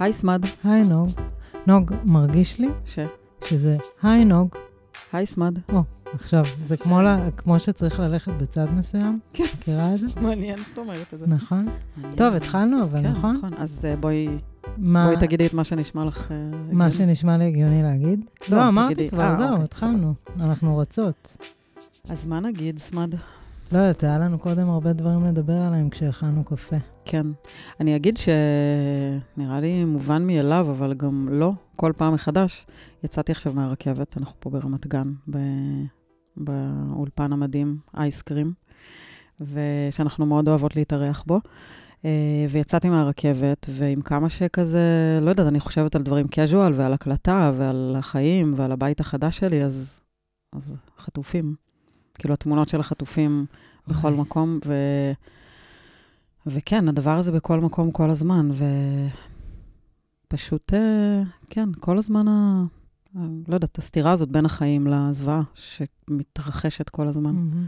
היי סמד. היי נוג. נוג, מרגיש לי ש? שזה היי נוג. היי סמד. או, עכשיו, זה כמו, לה, כמו שצריך ללכת בצד מסוים. כן. מכירה את זה? מעניין שאת אומרת את זה. נכון. מעניין. טוב, התחלנו, אבל כן, נכון? נכון. אז אה, בואי מה, בואי תגידי את מה שנשמע לך. אה, מה הגיוני. שנשמע לי הגיוני להגיד? לא, לא, אמרתי. כבר, אה, זהו, אוקיי, התחלנו. אנחנו רוצות. אז מה נגיד, סמד? לא יודעת, היה לנו קודם הרבה דברים לדבר עליהם כשהכנו קפה. כן. אני אגיד שנראה לי מובן מאליו, אבל גם לא, כל פעם מחדש. יצאתי עכשיו מהרכבת, אנחנו פה ברמת גן, ב... באולפן המדהים, אייסקרים, ושאנחנו מאוד אוהבות להתארח בו. אה, ויצאתי מהרכבת, ועם כמה שכזה, לא יודעת, אני חושבת על דברים casual ועל הקלטה ועל החיים ועל הבית החדש שלי, אז, אז חטופים. כאילו, התמונות של החטופים בכל אוי. מקום, ו... וכן, הדבר הזה בכל מקום כל הזמן, ופשוט, אה, כן, כל הזמן, ה... לא יודעת, הסתירה הזאת בין החיים לזוועה, שמתרחשת כל הזמן. מהמם.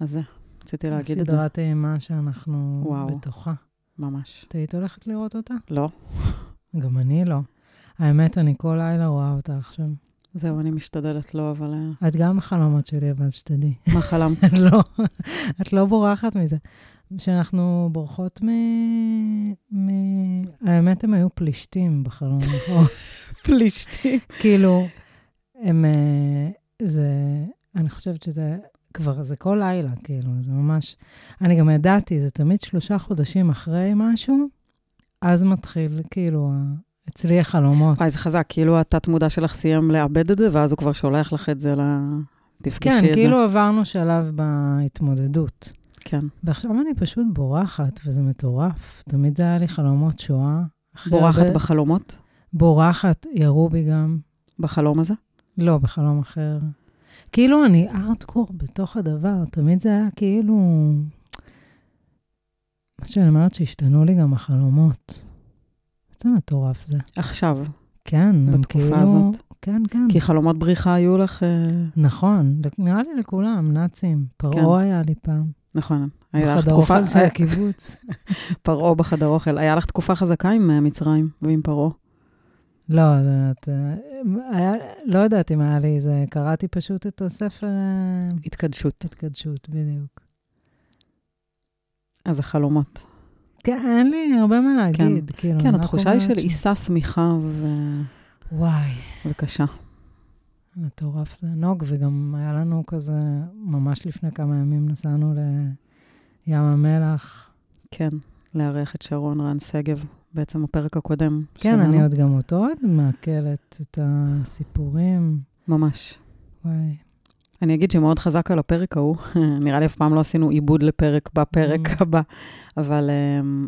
אז זה, רציתי להגיד את זה, סדרת אימה שאנחנו וואו. בתוכה. ממש. את היית הולכת לראות אותה? לא, גם אני לא. האמת, אני כל לילה רואה אותה עכשיו. זהו, אני משתדלת לא, אבל אה, את גם בחלומות שלי, אבל שתדעי. מה חלמת? לא, את לא בורחת מזה. שאנחנו בורחות מ... מ... האמת, הם היו פלישתים בחלום. פלישתי. כאילו, הם... אה, זה... אני חושבת שזה כבר, זה כל לילה, כאילו, זה ממש... אני גם ידעתי, זה תמיד שלושה חודשים אחרי משהו, אז מתחיל, כאילו, אצלי החלומות. וואי, זה חזק, כאילו התת-מודע שלך סיים לאבד את זה, ואז הוא כבר שולח לך את זה ל... תפגשי כן, את זה. כאילו עברנו שלב בהתמודדות. כן. ועכשיו אני פשוט בורחת, וזה מטורף. תמיד זה היה לי חלומות שואה. בורחת הרבה- בחלומות? בורחת, ירו בי גם. בחלום הזה? לא, בחלום אחר. כאילו אני ארטקור בתוך הדבר, תמיד זה היה כאילו... מה שאני אומרת, שהשתנו לי גם החלומות. איזה מטורף זה. עכשיו, כן, בתקופה כאילו... הזאת. כן, כן. כי חלומות בריחה היו לך... אה, נכון, נראה לי לכולם, נאצים. כן. פרעה היה לי פעם. נכון. היה לך בחדר תקופה... אוכל של הקיבוץ. פרעה בחדר אוכל. היה לך תקופה חזקה עם אה, מצרים ועם פרעה. לא, זה- את, אה, היה, לא יודעת אם היה לי זה, קראתי פשוט את הספר התקדשות. התקדשות, בדיוק. אז החלומות. כן, אין לי הרבה מה להגיד, כאילו. כן, אני רק התחושה היא של עיסה שמיכה ו- וואי, וקשה. מטורף זה נוג, וגם היה לנו כזה, ממש לפני כמה ימים נסענו לים המלח. כן, לארח את שרון רן שגב, בעצם הפרק הקודם כן, שלנו. אני עוד גם אותו עוד מעכלת את הסיפורים. ממש. וואי, אני אגיד שמאוד חזק על הפרק ההוא, נראה לי אף פעם לא עשינו עיבוד לפרק בפרק Mm. הבא, אבל אמ,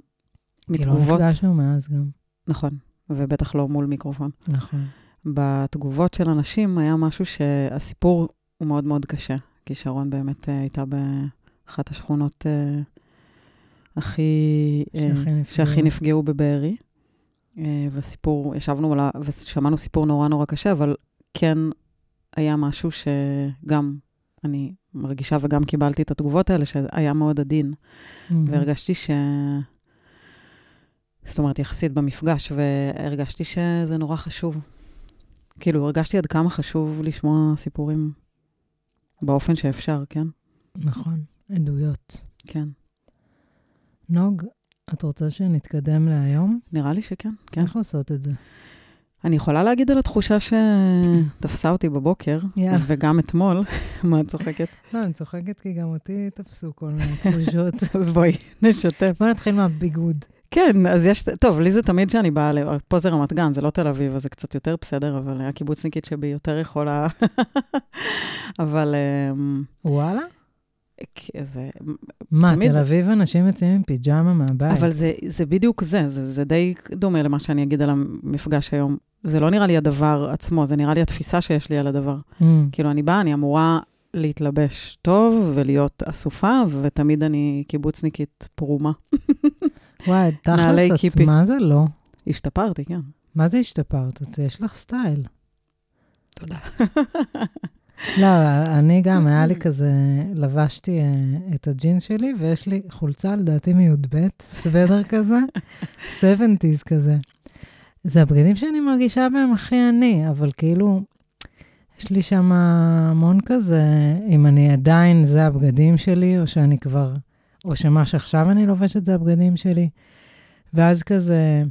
כאילו מתגובות, נפגשנו מאז גם, נכון, ובטח לא מול מיקרופון. נכון. בתגובות של אנשים היה משהו שהסיפור הוא מאוד מאוד קשה, כי שרון באמת אה, הייתה באחת השכונות אה, הכי... אה, שהכי נפגעו. שהכי נפגעו בבארי. אה, וסיפור, ישבנו על ה... ושמענו סיפור נורא נורא קשה, אבל כן היה משהו שגם אני מרגישה וגם קיבלתי את התגובות האלה, שהיה מאוד עדין. מהמם. והרגשתי ש... זאת אומרת, יחסית במפגש, והרגשתי שזה נורא חשוב. כאילו, הרגשתי עד כמה חשוב לשמוע סיפורים באופן שאפשר, כן? נכון, עדויות. כן. נוג, את רוצה שנתקדם להיום? נראה לי שכן, כן. איך עושות את זה? אני יכולה להגיד על התחושה שתפסה אותי בבוקר. וגם אתמול, מה את צוחקת? לא, אני צוחקת כי גם אותי תפסו כל מיני תחושות. אז בואי, נשתף. בוא נתחיל מהביגוד. כן, אז יש, טוב, לי זה תמיד שאני באה, ל- פה זה רמת גן, זה לא תל אביב, אז זה קצת יותר בסדר, אבל הקיבוצניקית שבי יותר יכולה... אבל אמ, וואלה? זה, מה, תמיד- תל אביב אנשים יוצאים עם פיג'מה מהבית? אבל זה, זה בדיוק זה, זה, זה די דומה למה שאני אגיד על המפגש היום. זה לא נראה לי הדבר עצמו, זה נראה לי התפיסה שיש לי על הדבר. Mm, כאילו, אני באה, אני אמורה להתלבש טוב ולהיות אסופה, ותמיד אני קיבוצניקית פרומה. וואי, תכלס, את קיפי. מה זה לא? השתפרתי, כן. מה זה השתפרת? את- יש לך סטייל. תודה. לא, אני גם, היה לי כזה, לבשתי אה, את הג'ינס שלי, ויש לי חולצה, לדעתי מי"ב, סוודר כזה, 70's כזה. זה הבגדים שאני מרגישה בהם הכי אני, אבל כאילו, יש לי שם המון כזה, אם אני עדיין, זה הבגדים שלי, או שאני כבר, או שמה שעכשיו אני לובשת זה הבגדים שלי. ואז כזה,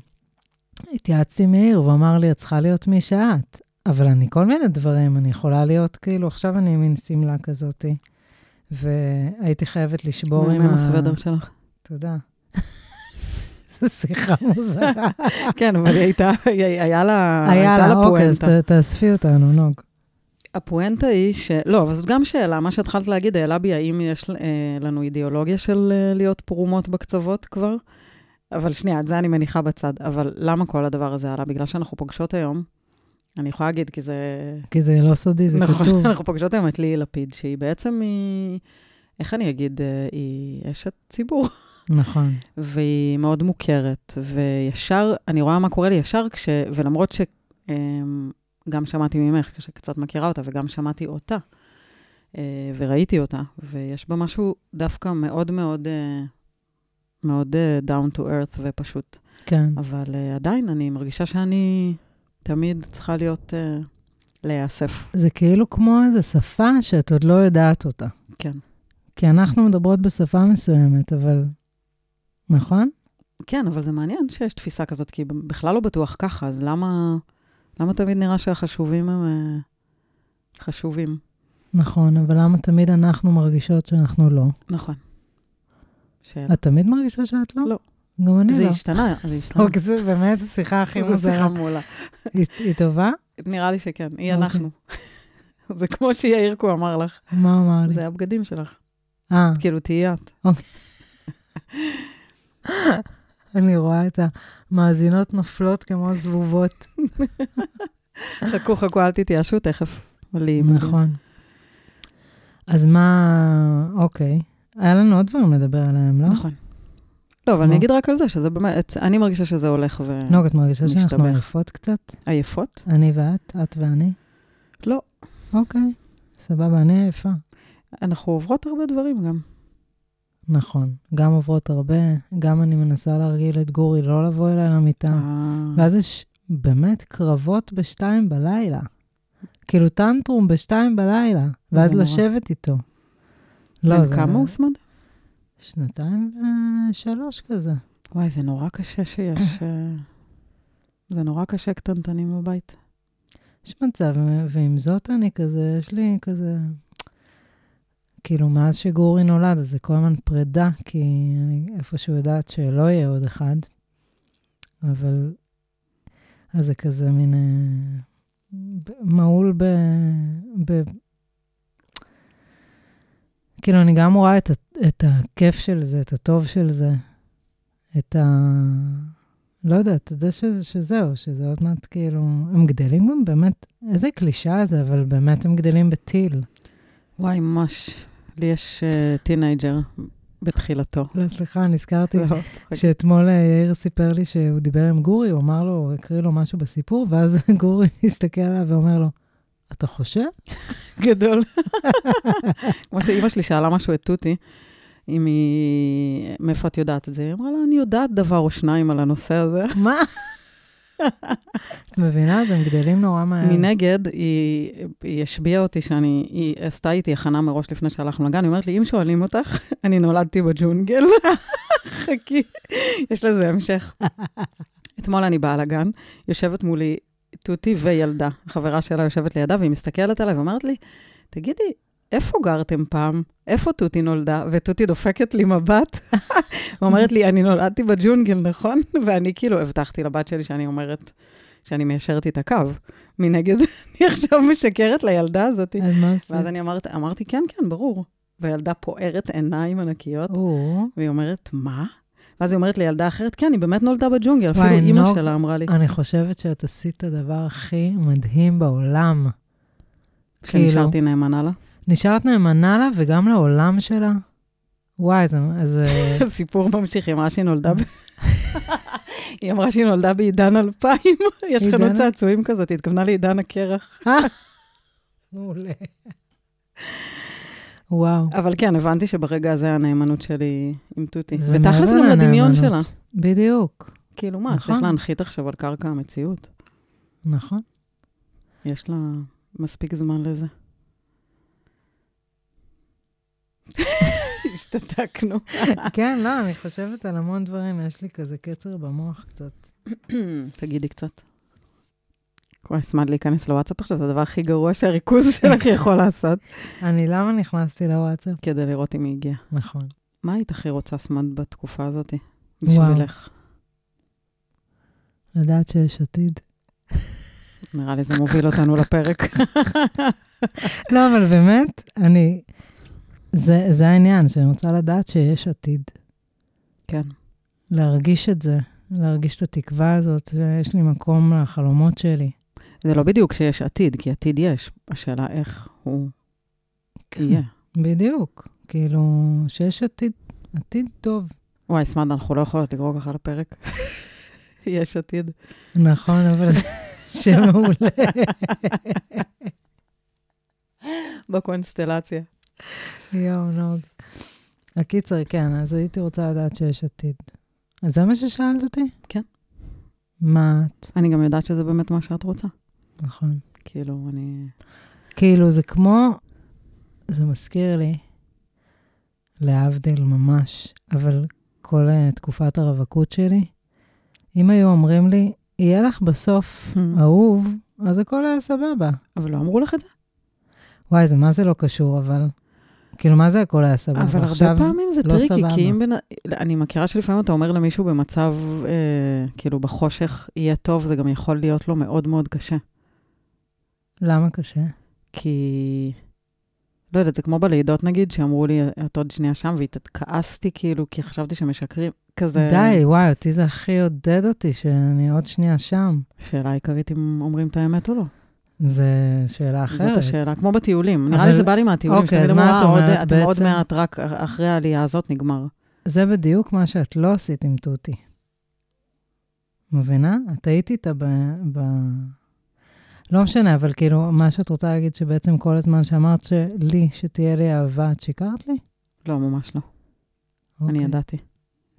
התייעצתי עם יאיר, והוא אמר לי, את צריכה להיות מי שאת. אבל אני כל מיני דברים, אני יכולה להיות, כאילו, עכשיו אני מין שמלה כזאתי, והייתי חייבת לשבור עם ה... הסוודר שלך. תודה. זו שיחה מוזרה. כן, אבל היא הייתה, היה לה, היה לה אוקיי, אז תאספי אותנו, נוג. הפואנטה היא ש... לא, אבל זאת גם שאלה. מה שהתחלת להגיד, העלה בי, האם יש אה, לנו אידיאולוגיה של אה, להיות פרומות בקצוות כבר? אבל שנייה, את זה אני מניחה בצד. אבל למה כל הדבר הזה עלה? בגלל שאנחנו פוגשות היום, אני יכולה להגיד, כי זה... כי זה לא סודי, זה נכון, כתוב. אנחנו פוגשות היום את ליהי לפיד, שהיא בעצם, היא... איך אני אגיד? אה, היא אשת ציבור. נכון. והיא מאוד מוכרת, וישר, אני רואה מה קורה לי ישר כש... ולמרות ש... אמ, גם שמעתי ממך, שקצת מכירה אותה, וגם שמעתי אותה, אה, וראיתי אותה, ויש בה משהו דווקא מאוד מאוד, אה, מאוד אה, down to earth ופשוט. כן. אבל עדיין, אני מרגישה שאני תמיד צריכה להיות, להיאסף. זה כאילו כמו איזו שפה שאת עוד לא יודעת אותה. כן. כי אנחנו מדברות בשפה מסוימת, אבל... נכון? כן, אבל זה מעניין שיש תפיסה כזאת, כי בכלל לא בטוח ככה, אז למה... למה תמיד נראה שהחשובים הם uh, חשובים? נכון, אבל למה תמיד אנחנו מרגישות שאנחנו לא? נכון. שאלה. את תמיד מרגישה שאת לא? לא. גם אני זה לא. השתנה, זה השתנה. אוקיי, זה באמת השיחה הכי מוזרה. זו שיחה מעולה. היא, היא טובה? נראה לי שכן, היא אוקיי. אנחנו. זה כמו שיאירקו אמר לך. מה אמר לי? זה הבגדים שלך. אה. כאילו, תהיי את. אוקיי. אני רואה את המאזינות נופלות כמו זבובות. חכו, חכו, אל תתייאשו, תכף עולים. נכון. אז מה, אוקיי. היה לנו עוד דברים לדבר עליהם, לא? נכון. לא, אבל אני אגיד רק על זה, שזה באמת, אני מרגישה שזה הולך ומשתבח. נוג, את מרגישה שאנחנו עייפות קצת? עייפות? אני ואת? את ואני? לא. אוקיי, סבבה, אני עייפה. אנחנו עוברות הרבה דברים גם. נכון, גם עוברות הרבה, גם אני מנסה להרגיל את גורי לא לבוא אליי למיטה. אה. ואז יש באמת קרבות בשתיים בלילה. כאילו טנטרום בשתיים בלילה, ואז לשבת איתו. לא, זה... כמה הוא סמד? שנתיים ושלוש כזה. וואי, זה נורא קשה שיש... אה, זה נורא קשה קטנטנים בבית. יש מצב, ועם זאת אני כזה, יש לי כזה כאילו, מאז שגורי נולד, אז זה כל הזמן פרידה, כי אני איפשהו יודעת שלא יהיה עוד אחד. אבל... אז זה כזה מין... אה, מהול ב... ב... כאילו, אני גם רואה את, את הכיף של זה, את הטוב של זה, את ה... לא יודעת, זה ש, שזהו, שזה עוד מעט כאילו... הם גדלים גם באמת, איזה קלישה זה, אבל באמת הם גדלים בטיל. וואי, ממש. לי יש teenager בתחילתו. לא, סליחה, נזכרתי לא, שאתמול אה, יאיר סיפר לי שהוא דיבר עם גורי, הוא אמר לו, הוא הקריא לו משהו בסיפור, ואז גורי הסתכל עליו ואומר לו, אתה חושב? גדול. כמו שאימא שלי שאלה משהו את תותי, אם היא, מאיפה את יודעת את זה? היא אמרה לה, אני יודעת דבר או שניים על הנושא הזה. מה? את מבינה? אז הם גדלים נורא מהר. מנגד, היא, היא השביעה אותי שאני, היא עשתה איתי הכנה מראש לפני שהלכנו לגן, היא אומרת לי, אם שואלים אותך, אני נולדתי בג'ונגל. חכי, יש לזה המשך. אתמול אני באה לגן, יושבת מולי תותי וילדה, חברה שלה יושבת לידה, והיא מסתכלת עליי ואומרת לי, תגידי, איפה גרתם פעם? איפה תותי נולדה? ותותי דופקת לי מבט, ואומרת לי, אני נולדתי בג'ונגל, נכון? ואני כאילו הבטחתי לבת שלי שאני אומרת, שאני מיישרת את הקו. מנגד, אני עכשיו משקרת לילדה הזאת. אז מה עשית? ואז אני אמרת, אמרתי, כן, כן, ברור. והילדה פוערת עיניים ענקיות, והיא אומרת, מה? ואז היא אומרת לילדה אחרת, כן, היא באמת נולדה בג'ונגל, אפילו אימא שלה אמרה לי. אני חושבת שאת עשית את הדבר הכי מדהים בעולם. שנשארתי כאילו, נאמנה לה? נשארת נאמנה לה וגם לעולם שלה? וואי, זה... זה... סיפור ממשיך, היא אמרה שהיא נולדה ב... היא אמרה שהיא נולדה בעידן 2000, יש חנות צעצועים כזאת, היא התכוונה לעידן הקרח. אה, מעולה. וואו. אבל כן, הבנתי שברגע הזה הנאמנות שלי עם תותי. ותכלס גם לדמיון שלה. בדיוק. כאילו מה, נכון. צריך להנחית עכשיו על קרקע המציאות. נכון. יש לה מספיק זמן לזה. השתתקנו. כן, לא, אני חושבת על המון דברים, יש לי כזה קצר במוח קצת. תגידי קצת. וואי, סמד להיכנס לוואטסאפ עכשיו, זה הדבר הכי גרוע שהריכוז שלך יכול לעשות. אני, למה נכנסתי לוואטסאפ? כדי לראות אם היא הגיעה. נכון. מה היית הכי רוצה, סמד, בתקופה הזאת? בשבילך. לדעת שיש עתיד. נראה לי זה מוביל אותנו לפרק. לא, אבל באמת, אני... זה, זה העניין, שאני רוצה לדעת שיש עתיד. כן. להרגיש את זה, להרגיש את התקווה הזאת, שיש לי מקום לחלומות שלי. זה לא בדיוק שיש עתיד, כי עתיד יש. השאלה איך הוא יהיה. בדיוק. כאילו, שיש עתיד, עתיד טוב. וואי, סמד, אנחנו לא יכולות לקרוא ככה לפרק. יש עתיד. נכון, אבל זה שם מעולה. בקונסטלציה. יואו, נוג. הקיצר, כן, אז הייתי רוצה לדעת שיש עתיד. אז זה מה ששאלת אותי? כן. מה את? אני גם יודעת שזה באמת מה שאת רוצה. נכון. כאילו, אני... כאילו, זה כמו, זה מזכיר לי, להבדיל ממש, אבל כל uh, תקופת הרווקות שלי, אם היו אומרים לי, יהיה לך בסוף אהוב, אז הכל היה סבבה. אבל לא אמרו לך את זה? וואי, זה מה זה לא קשור, אבל... כאילו, מה זה הכל היה סבבה? אבל הרבה פעמים זה לא טריקי. כי אם... בן... אני מכירה שלפעמים אתה אומר למישהו במצב, אה, כאילו, בחוץ יהיה טוב, זה גם יכול להיות לו מאוד מאוד קשה. למה קשה? כי... לא יודעת, זה כמו בלידות נגיד, שאמרו לי, את עוד שנייה שם, והתעצבנתי כאילו, כי חשבתי שמשקרים. כזה... די, וואי, אותי זה הכי עודד אותי, שאני עוד שנייה שם. שאלה עיקרית אם אומרים את האמת או לא. זה שאלה אחרת. זאת השאלה, כמו בטיולים. נראה לי זה בא לי מהטיולים, אוקיי, אז מה את "אה, עוד- אומרת אתם עוד בעצם? מעט, רק אחרי העלייה הזאת נגמר. זה בדיוק מה שאת לא עשית עם תותי. מבינה? את היית איתה ב... ב... לא משנה, אבל כאילו, מה שאת רוצה להגיד, שבעצם כל הזמן שאמרת שלי, שתהיה לי אהבה, את שיקרת לי? לא, ממש לא. אני אוקיי. ידעתי,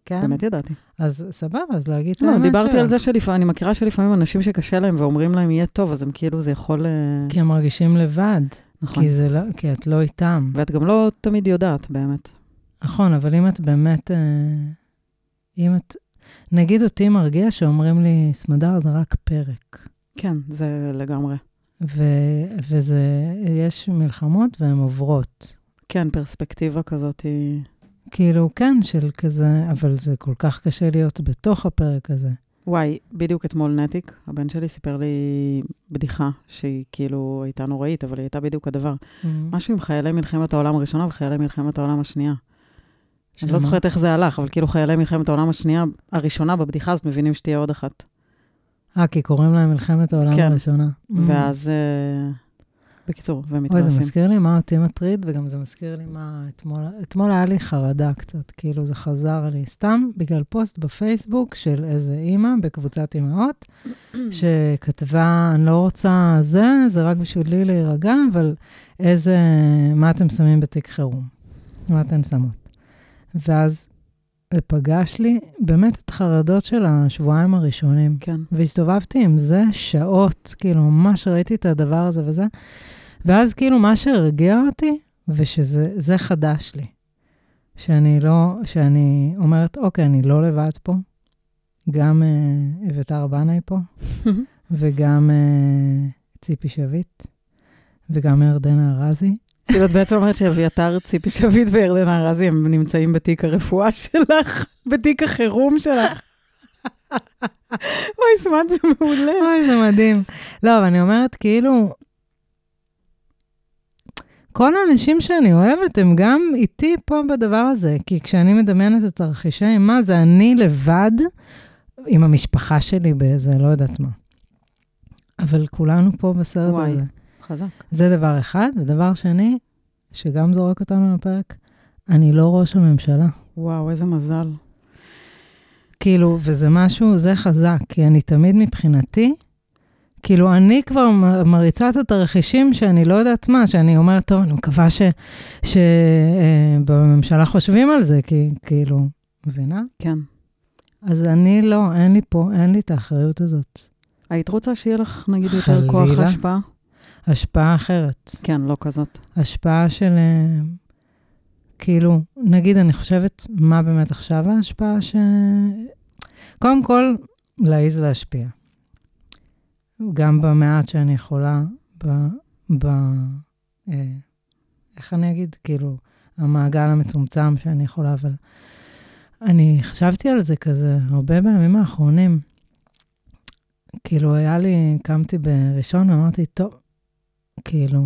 כן? באמת ידעתי. אז סבבה, אז להגיד את לא, האמת דיברתי שלה. על זה שלפעמים, אני מכירה שלפעמים אנשים שקשה להם ואומרים להם יהיה טוב, אז הם כאילו, זה יכול... אה, כי הם מרגישים לבד, נכון. כי, זה לא, כי את לא איתם. ואת גם לא תמיד יודעת, באמת. נכון, אבל אם את באמת, אה, אם את, נגיד אותי מרגיע שאומרים לי, סמדר זה רק פרק. כן, זה לגמרי. ו, וזה, יש מלחמות והן עוברות. כן, פרספקטיבה כזאת היא... כאילו, כן, של כזה, אבל זה כל כך קשה להיות בתוך הפרק הזה. וואי, בדיוק אתמול נתיק, הבן שלי סיפר לי בדיחה שהיא כאילו הייתה נוראית, אבל היא הייתה בדיוק הדבר. משהו עם חיילי מלחמת העולם הראשונה וחיילי מלחמת העולם השנייה. אני לא שמה? זוכרת איך זה הלך, אבל כאילו חיילי מלחמת העולם השנייה, הראשונה בבדיחה הזאת, מבינים שתהיה עוד אחת. אה, כי קוראים להם מלחמת העולם כן. הראשונה. ואז, אה, בקיצור, אוי, זה. מזכיר לי מה אותי מטריד, וגם זה מזכיר לי מה אתמול, אתמול היה לי חרדה קצת, כאילו זה חזר לי, סתם בגלל פוסט בפייסבוק של איזה אימא בקבוצת אימהות, שכתבה, אני לא רוצה זה, זה רק בשבילי להירגע, אבל איזה, מה אתם שמים בתיק חירום? מה אתן שמות? ואז זה פגש לי באמת את חרדות של השבועיים הראשונים. כן. והסתובבתי עם זה שעות, כאילו, ממש ראיתי את הדבר הזה וזה. ואז כאילו, מה שהרגיע אותי, ושזה זה חדש לי. שאני לא, שאני אומרת, אוקיי, אני לא לבד פה. גם אה, אביתר בנאי פה, וגם אה, ציפי שביט, וגם ירדנה ארזי. כאילו, את בעצם אומרת שאביתר, ציפי שביט וירדנה ארזי, הם נמצאים בתיק הרפואה שלך, בתיק החירום שלך. אוי, סמד, זה מעולה. אוי, זה מדהים. לא, אבל אני אומרת, כאילו, כל האנשים שאני אוהבת הם גם איתי פה בדבר הזה. כי כשאני מדמיינת את תרחישי אימה, זה אני לבד עם המשפחה שלי באיזה, לא יודעת מה. אבל כולנו פה בסרט וואי. הזה. חזק. זה דבר אחד. ודבר שני, שגם זורק אותנו לפרק, אני לא ראש הממשלה. וואו, איזה מזל. כאילו, וזה משהו, זה חזק, כי אני תמיד מבחינתי, כאילו, אני כבר מריצה את התרחישים שאני לא יודעת מה, שאני אומרת, טוב, אני מקווה שבממשלה חושבים על זה, כי כאילו, מבינה? כן. אז אני לא, אין לי פה, אין לי את האחריות הזאת. היית רוצה שיהיה לך, נגיד, יותר כוח חלילה. השפעה? השפעה אחרת. כן, לא כזאת. השפעה של... אה, כאילו, נגיד, אני חושבת, מה באמת עכשיו ההשפעה ש... קודם כל, להעיז להשפיע. גם במעט שאני יכולה, ב... ב אה, איך אני אגיד? כאילו, המעגל המצומצם שאני יכולה, אבל אני חשבתי על זה כזה הרבה בימים האחרונים. כאילו, היה לי, קמתי בראשון ואמרתי, טוב, כאילו,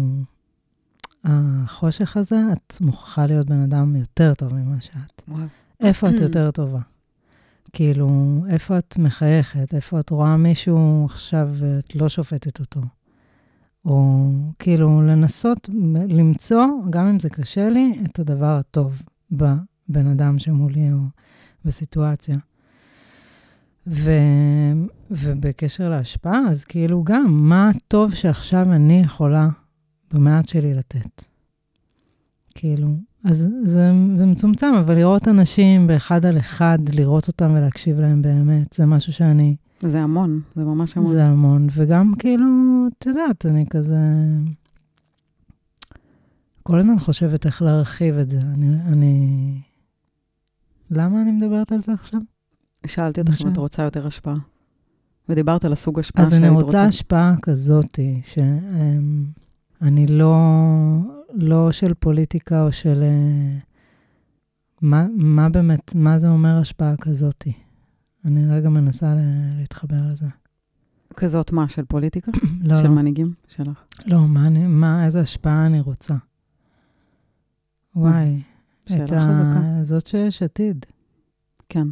החושך הזה, את מוכרחה להיות בן אדם יותר טוב ממה שאת. וואו. איפה את יותר טובה? כאילו, איפה את מחייכת? איפה את רואה מישהו עכשיו ואת לא שופטת אותו? או כאילו, לנסות למצוא, גם אם זה קשה לי, את הדבר הטוב בבן אדם שמולי או בסיטואציה. ו... ובקשר להשפעה, אז כאילו גם, מה הטוב שעכשיו אני יכולה במעט שלי לתת? כאילו, אז זה, זה מצומצם, אבל לראות אנשים באחד על אחד, לראות אותם ולהקשיב להם באמת, זה משהו שאני... זה המון, זה ממש המון. זה המון, וגם כאילו, את יודעת, אני כזה... כל הזמן חושבת איך להרחיב את זה. אני... אני... למה אני מדברת על זה עכשיו? שאלתי אותך אם? את רוצה יותר השפעה. ודיברת על הסוג השפעה אז שהיית אני רוצה. רוצה השפעה כזאתי, שאני לא, לא של פוליטיקה או של... אה, מה, מה באמת, מה זה אומר השפעה כזאתי? אני רגע מנסה להתחבר לזה. כזאת מה, של פוליטיקה? לא, של לא, מנהיגים שלך? לא, מה, אני, מה, איזה השפעה אני רוצה? וואי, שאלה את ה... חזקה. זאת שיש עתיד. כן.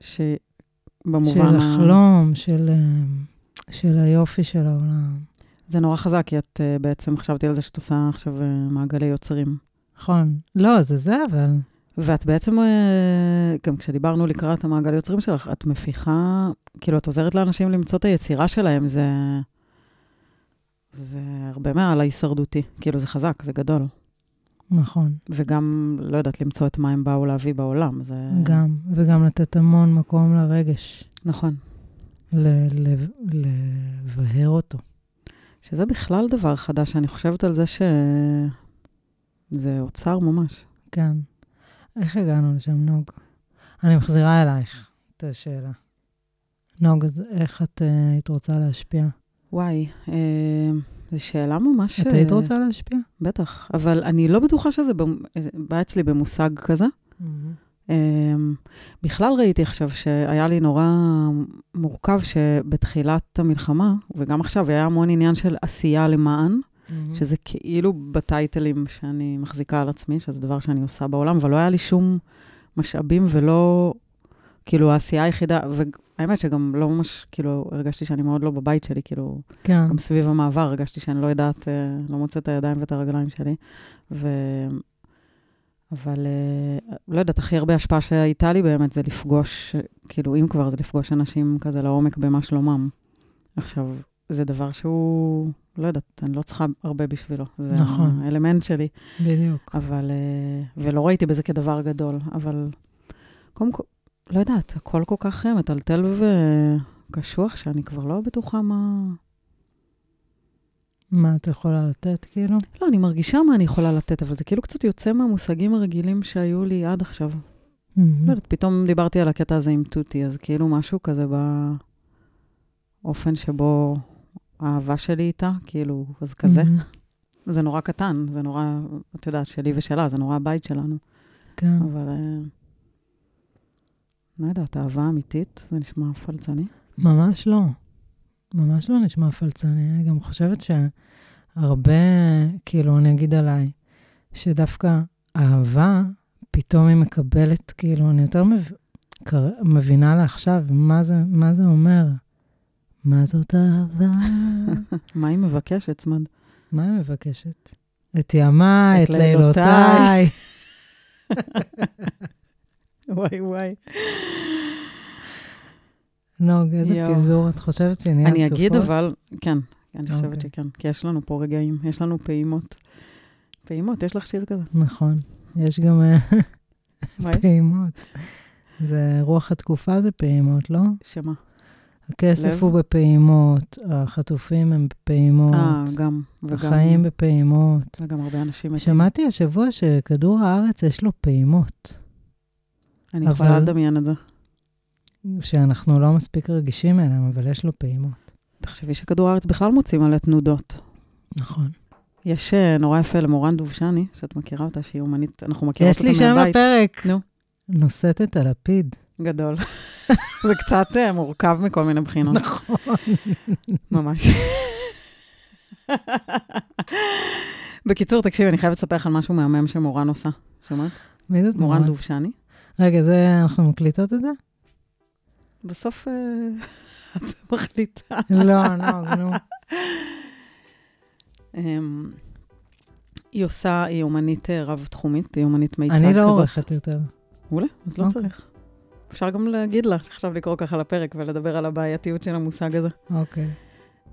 שבמובן... של החלום, של, אה, של היופי של העולם. זה נורא חזק, כי את אה, בעצם חשבתי על זה שאת עושה עכשיו אה, מעגלי יוצרים. נכון. לא, זה זה, אבל... ואת בעצם, אה, גם כשדיברנו לקראת המעגל יוצרים שלך, את מפיחה, כאילו, את עוזרת לאנשים למצוא את היצירה שלהם, זה... זה הרבה מעל ההישרדותי. כאילו, זה חזק, זה גדול. נכון. וגם, לא יודעת, למצוא את מה הם באו להביא בעולם. זה... גם, וגם לתת המון מקום לרגש, נכון. לבהר אותו. שזה בכלל דבר חדש, אני חושבת על זה ש... זה אוצר ממש. כן. איך הגענו לשם, נוג? אני מחזירה אלייך את השאלה. נוג, אז איך את אה, היית רוצה להשפיע? וואי, אה, זו שאלה ממש... את היית אה, רוצה להשפיע? בטח, אבל אני לא בטוחה שזה אה, בא אצלי במושג כזה. אמ, בכלל ראיתי עכשיו שהיה לי נורא מורכב שבתחילת המלחמה, וגם עכשיו, היה המון עניין של עשייה למען, שזה כאילו בטייטלים שאני מחזיקה על עצמי, שזה דבר שאני עושה בעולם, אבל לא היה לי שום משאבים ולא, כאילו, העשייה היחידה, והאמת שגם לא ממש, כאילו, הרגשתי שאני מאוד לא בבית שלי, כאילו, כן. גם סביב המעבר הרגשתי שאני לא יודעת, אה, לא מוצאת את הידיים ואת הרגליים שלי. ו... אבל אה, לא יודעת, הכי הרבה השפעה שהייתה לי באמת זה לפגוש, כאילו, אם כבר, זה לפגוש אנשים כזה לעומק במה שלומם. עכשיו, זה דבר שהוא, לא יודעת, אני לא צריכה הרבה בשבילו. זה נכון. האלמנט שלי. בדיוק. אבל, אה, ולא ראיתי בזה כדבר גדול, אבל קודם כל, לא יודעת, הכל כל כך אה, מטלטל וקשוח, שאני כבר לא בטוחה מה... מה את יכולה לתת, כאילו? לא, אני מרגישה מה אני יכולה לתת, אבל זה כאילו קצת יוצא מהמושגים הרגילים שהיו לי עד עכשיו. לא יודעת, פתאום דיברתי על הקטע הזה עם תותי, אז כאילו משהו כזה באופן שבו האהבה שלי איתה, כאילו, אז כזה. זה נורא קטן, זה נורא, את יודעת, שלי ושלה, זה נורא הבית שלנו. כן. אבל... אה, לא יודעת, אהבה אמיתית, זה נשמע פלצני. ממש לא. ממש לא נשמע פלצני. אני גם חושבת שהרבה, כאילו, אני אגיד עליי, שדווקא אהבה, פתאום היא מקבלת, כאילו, אני יותר מב... מבינה לה עכשיו מה זה, מה זה אומר. מה זאת אהבה? מה היא מבקשת, צמד? מה היא מבקשת? את ימיי, את את. לילותיי. וואי וואי. נוג, איזה יואו. פיזור. את חושבת שנהיה אני סופות? אגיד אבל, כן, אני חושבת אוקיי. שכן, כי יש לנו פה רגעים, יש לנו פעימות. פעימות, יש לך שיר כזה? נכון. יש גם אה? פעימות. זה רוח התקופה זה פעימות, לא? שמה? הכסף לב? הוא בפעימות, החטופים הם בפעימות, אה, גם, וגם... החיים בפעימות. וגם הרבה אנשים מתים. שמעתי השבוע שכדור הארץ יש לו פעימות, אני יכולה אבל- לדמיין את זה. שאנחנו לא מספיק רגישים אליהם, אבל יש לו פעימות. תחשבי שכדור הארץ בכלל מוציא מלא תנודות. נכון. יש אה, נורא יפה למורן דובשני, שאת מכירה אותה, שהיא אומנית, אנחנו מכירות יש אותה לי שם מהבית. הפרק. נו. נושאת את הלפיד. גדול. זה קצת אה, מורכב מכל מיני בחינות. נכון. ממש. בקיצור, תקשיבי, אני חייבת לספר לך על משהו מהמם שמורן עושה. שומעת? מי זאת מורן מורן? דובשני. רגע, זה, אנחנו מקליטות את זה? בסוף אה, את מחליטה. לא, לא, נו. אמ, היא עושה, היא אומנית אה, רב-תחומית, היא אומנית מיצג כזאת. אני לא עורכת יותר. מעולה, אז לא אוקיי. צריך. אפשר גם להגיד לה, עכשיו לקרוא ככה לפרק ולדבר על הבעייתיות של המושג הזה. אוקיי.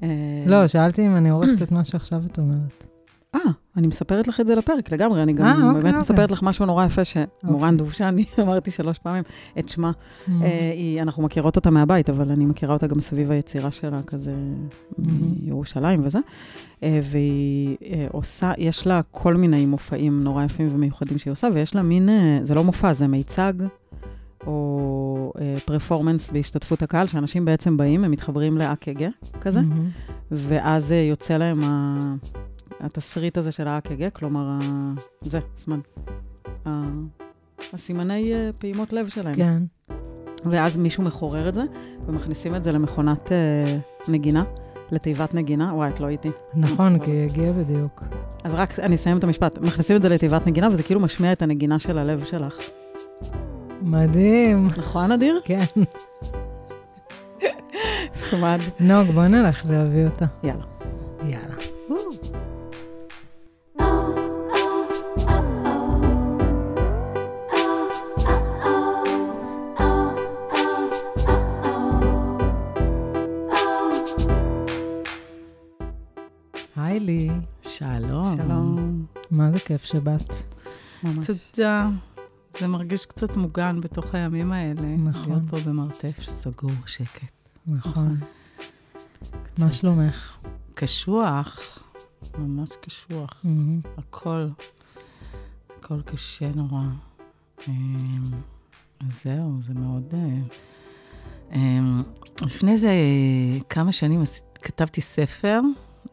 אה, לא, שאלתי אם אני עורכת את מה שעכשיו את אומרת. אה, אני מספרת לך את זה לפרק לגמרי, אני אה, גם אוקיי, באמת אוקיי. מספרת לך משהו נורא יפה, שמורן אוקיי. דובשני, אמרתי שלוש פעמים, את שמה. Mm. אה, היא- אנחנו מכירות אותה מהבית, אבל אני מכירה אותה גם סביב היצירה שלה, כזה מירושלים וזה. אה, והיא אה, עושה, יש לה כל מיני מופעים נורא יפים ומיוחדים שהיא עושה, ויש לה מין, אה, זה לא מופע, זה מיצג. או פרפורמנס בהשתתפות הקהל, שאנשים בעצם באים, הם מתחברים לאק"ג כזה, מהמם. ואז אה, יוצא להם ה... התסריט הזה של האק"ג, כלומר. זה, זמן. הסימני אה, פעימות לב שלהם. כן. ואז מישהו מחורר את זה, ומכניסים את זה למכונת אה, נגינה, לתיבת נגינה. וואי, את לא איתי. נכון, כי היא הגיעה בדיוק. אז רק, אני אסיים את המשפט. מכניסים את זה לתיבת נגינה, וזה כאילו משמיע את הנגינה של הלב שלך. מדהים. נכון, אדיר? כן. סמד. נוג, בוא נלך להביא אותה. יאללה. יאללה. היי לי. שלום. שלום. מה זה כיף שבאת. ממש. תודה. זה מרגיש קצת מוגן בתוך הימים האלה. נכון. להיות פה במרתף סגור, שקט. נכון. קצת מה שלומך? קשוח, ממש קשוח. מהמם. הכל, הכל קשה נורא. אמ, זהו, זה מאוד... אה, אמ, לפני זה אה, כמה שנים כתבתי ספר,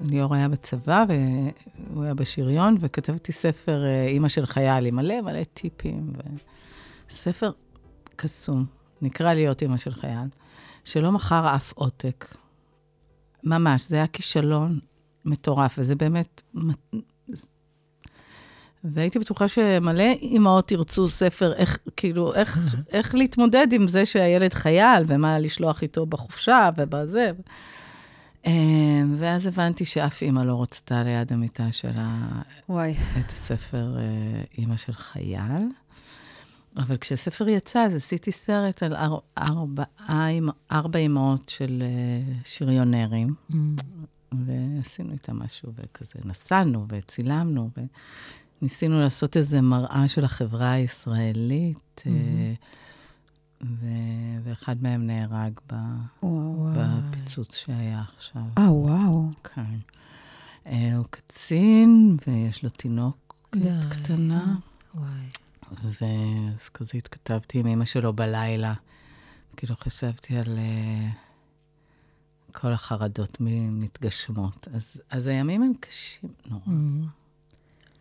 ליאור היה בצבא והוא היה בשריון, וכתבתי ספר אה, אימא של חייל עם מלא מלא טיפים, וספר קסום, נקרא להיות אימא של חייל, שלא מכר אף עותק. ממש, זה היה כישלון מטורף, וזה באמת והייתי בטוחה שמלא אימהות ירצו ספר, איך, כאילו, איך, איך להתמודד עם זה שהילד חייל, ומה לשלוח איתו בחופשה ובזה. אה, ואז הבנתי שאף אימא לא רצתה ליד המיטה שלה וואי. את הספר אה, אימא של חייל. אבל כשהספר יצא, אז עשיתי סרט על אר, ארבע, ארבע אימהות של אה, שריונרים. מהמם. ועשינו איתה משהו, וכזה נסענו וצילמנו, וניסינו לעשות איזו מראה של החברה הישראלית, אה, ו- ואחד מהם נהרג ב- וואו. בפיצוץ שהיה עכשיו. אה, וואו. כן. אה, הוא קצין, ויש לו תינוקת. קטנה, וואי. ואז כזה התכתבתי עם אמא שלו בלילה. כאילו חשבתי על uh, כל החרדות מתגשמות. אז, אז הימים הם קשים נורא. מהמם.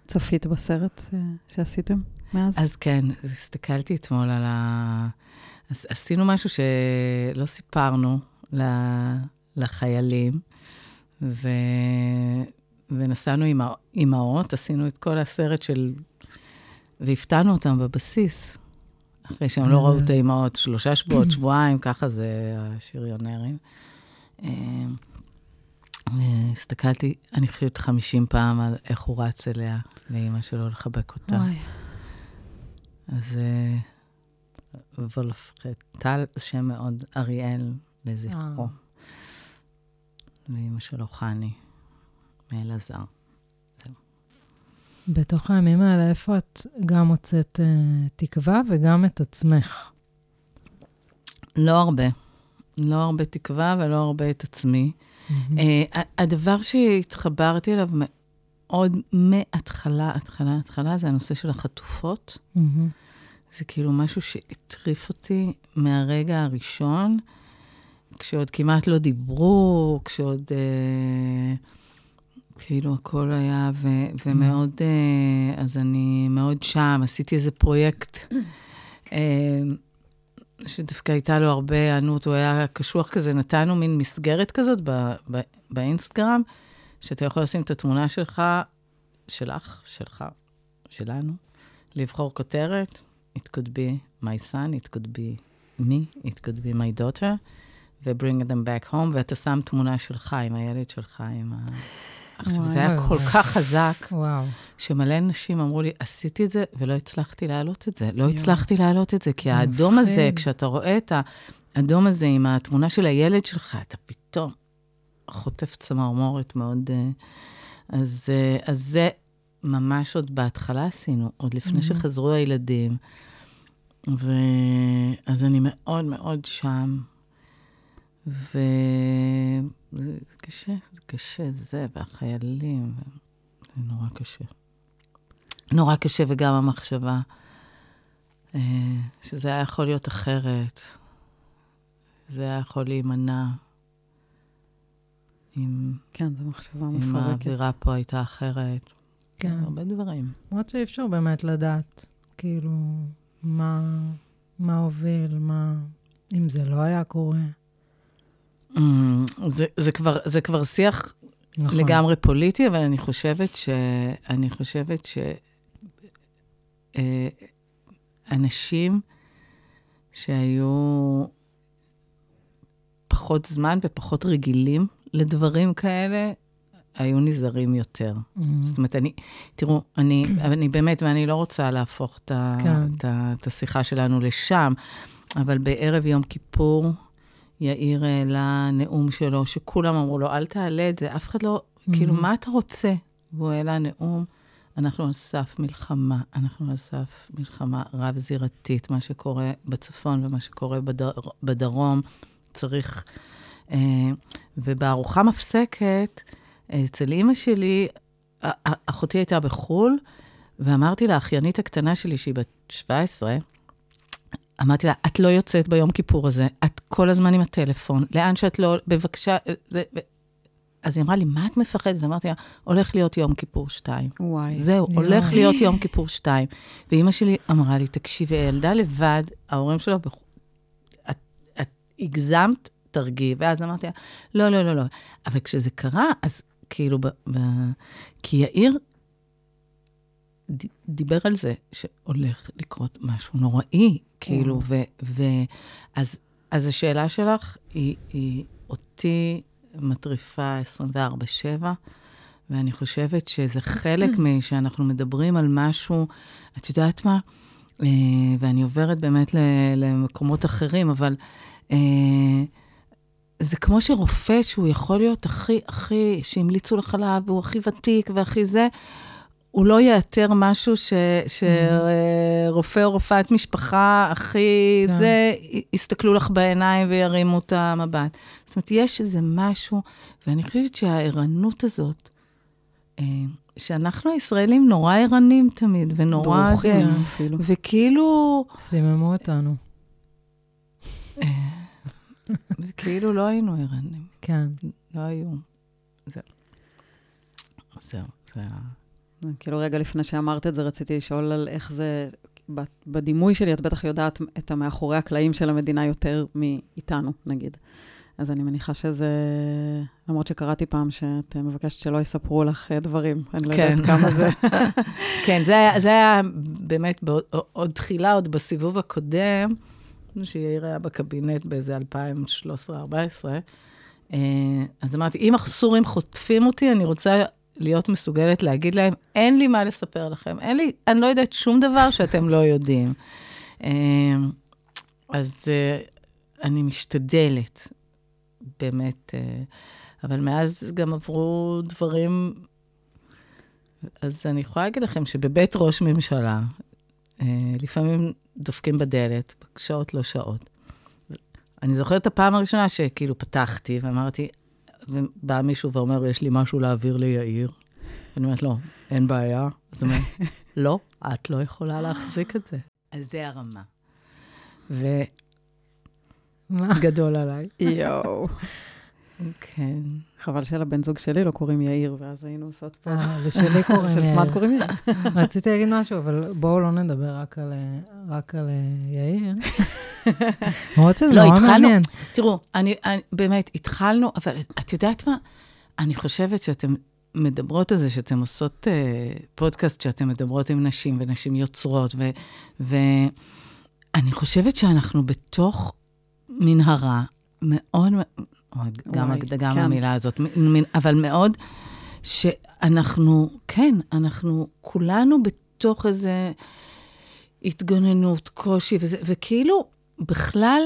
צפית בסרט אה, שעשיתם מאז? אז כן, הסתכלתי אתמול על ה... אז עשינו משהו שלא סיפרנו ל- לחיילים, ו... ונסענו עם האימהות, עשינו את כל הסרט של... והפתענו אותם בבסיס, אחרי שהם לא ראו את האימהות, שלושה שבועות, שבועיים, ככה זה השריונרים. אה, הסתכלתי, אני חושבת 50 פעם על איך הוא רץ אליה, לאימא שלו, לחבק אותה. אז אה, וולפחד, טל, שם מאוד, אריאל, לזכרו. אה. ואימא שלו חני, מאלעזר. בתוך הימים האלה, איפה את גם מוצאת אה, תקווה וגם את עצמך? לא הרבה. לא הרבה תקווה ולא הרבה את עצמי. אה, הדבר שהתחברתי אליו מאוד מההתחלה, התחלה, התחלה, זה הנושא של החטופות. זה כאילו משהו שהטריף אותי מהרגע הראשון, כשעוד כמעט לא דיברו, כשעוד... אה, כאילו הכל היה, ו, ומאוד, אה, אז אני מאוד שם, עשיתי איזה פרויקט אה, שדווקא הייתה לו הרבה היענות, הוא היה קשוח כזה, נתנו מין מסגרת כזאת ב, ב, באינסטגרם, שאתה יכול לשים את התמונה שלך, שלך, שלך, שלנו, לבחור כותרת, it could be my son, it could be me, it could be my daughter, ו-bring them back home, ואתה שם תמונה שלך עם הילד שלך, עם ה... עכשיו, זה היה כל כך חזק, וואו. שמלא נשים אמרו לי, עשיתי את זה ולא הצלחתי להעלות את זה. לא הצלחתי להעלות את זה, כי האדום הזה, כשאתה רואה את האדום הזה עם התמונה של הילד שלך, אתה פתאום חוטף צמרמורת מאוד... אה, אז, אה, אז זה ממש עוד בהתחלה עשינו, עוד לפני שחזרו הילדים. ואז אני מאוד מאוד שם. וזה זה קשה, זה קשה, זה, והחיילים, זה נורא קשה. נורא קשה, וגם המחשבה אה, שזה היה יכול להיות אחרת, שזה היה יכול להימנע. אם, כן, זו מחשבה אם מפרקת. האווירה פה הייתה אחרת. כן. הרבה דברים. למרות שאי אפשר באמת לדעת, כאילו, מה, מה הוביל, מה... אם זה לא היה קורה. Mm, זה, זה, כבר, זה כבר שיח נכון. לגמרי פוליטי, אבל אני חושבת ש... אני חושבת ש... אה, אנשים שהיו פחות זמן ופחות רגילים לדברים כאלה, היו נזהרים יותר. Mm. זאת אומרת, אני, תראו, אני, אני באמת, ואני לא רוצה להפוך את, ה, כן. את, ה, את השיחה שלנו לשם, אבל בערב יום כיפור, יאיר העלה נאום שלו, שכולם אמרו לו, אל תעלה את זה, אף אחד לא, כאילו, מה אתה רוצה? והוא העלה נאום, אנחנו על סף מלחמה, אנחנו על סף מלחמה רב-זירתית, מה שקורה בצפון ומה שקורה בדר, בדרום, צריך... אה, ובארוחה מפסקת, אצל אימא שלי, א- א- אחותי הייתה בחו"ל, ואמרתי לאחיינית הקטנה שלי, שהיא בת 17, אמרתי לה, את לא יוצאת ביום כיפור הזה, את כל הזמן עם הטלפון, לאן שאת לא, בבקשה, זה... ו- אז היא אמרה לי, מה את מפחדת? אמרתי לה, הולך להיות יום כיפור 2. וואי. זהו, יואי. הולך להיות יום כיפור 2. ואימא שלי אמרה לי, תקשיבי, הילדה לבד, ההורים שלה, בח... את, את הגזמת, תרגיעי. ואז אמרתי לה, לא, לא, לא, לא. אבל כשזה קרה, אז כאילו, ב... ב... כי יאיר ד... דיבר על זה שהולך לקרות משהו נוראי, כאילו, ו... ו... אז, אז השאלה שלך היא, היא אותי מטריפה 24-7. ואני חושבת שזה חלק משאנחנו מדברים על משהו, את יודעת מה? אה, ואני עוברת באמת למקומות אחרים, אבל אה, זה כמו שרופא שהוא יכול להיות הכי, הכי, שהמליצו לך עליו, והוא הכי ותיק והכי זה, הוא לא יאתר משהו שרופא או רופאת משפחה הכי כן. זה, יסתכלו לך בעיניים וירימו את המבט. זאת אומרת, יש איזה משהו, ואני חושבת שהערנות הזאת, אה, שאנחנו הישראלים נורא ערנים תמיד, ונורא דרוכים אפילו. וכאילו, סיממו אותנו. וכאילו לא היינו ערנים, כן. לא היו. זהו. זהו, זה ה... כאילו, רגע לפני שאמרת את זה, רציתי לשאול על איך זה, בדימוי שלי, את בטח יודעת את המאחורי הקלעים של המדינה יותר מאיתנו, נגיד. אז אני מניחה שזה, למרות שקראתי פעם שאת אה, מבקשת שלא יספרו לך אה, דברים, אני לא כן. יודעת כמה זה. כן, זה היה, זה היה באמת בעוד, עוד תחילה, עוד בסיבוב הקודם, שיאיר היה בקבינט באיזה 2013-2014. אה, אז אמרתי, אם הסורים חוטפים אותי, אני רוצה להיות מסוגלת להגיד להם, אין לי מה לספר לכם, אין לי, אני לא יודעת שום דבר שאתם לא יודעים. אה, אז אה, אני משתדלת, באמת, אבל מאז גם עברו דברים אז אני יכולה להגיד לכם שבבית ראש ממשלה, לפעמים דופקים בדלת, שעות לא שעות. אני זוכרת את הפעם הראשונה שכאילו פתחתי ואמרתי, ובא מישהו ואומר, יש לי משהו להעביר ליאיר. ואני אומרת, לא, אין בעיה. אז הוא אומר, לא, את לא יכולה להחזיק את זה. אז זה הרמה. וגדול עליי. יואו. כן. חבל שלבן זוג שלי לא קוראים יאיר, ואז היינו עושות פה... אה, לשלי קוראים של יאיר. סמאט קוראים יאיר. רציתי להגיד משהו, אבל בואו לא נדבר רק על, רק על אה, יאיר. למרות שזה לא, נורא מעניין. תראו, אני, אני, באמת, התחלנו, אבל את יודעת מה? אני חושבת שאתן מדברות על זה, שאתן עושות אה, פודקאסט, שאתן מדברות עם נשים, ונשים יוצרות, ו, ואני חושבת שאנחנו בתוך מנהרה מאוד גם, וואי, גם כן. המילה הזאת, אבל מאוד, שאנחנו, כן, אנחנו כולנו בתוך איזה התגוננות, קושי, וזה, וכאילו, בכלל,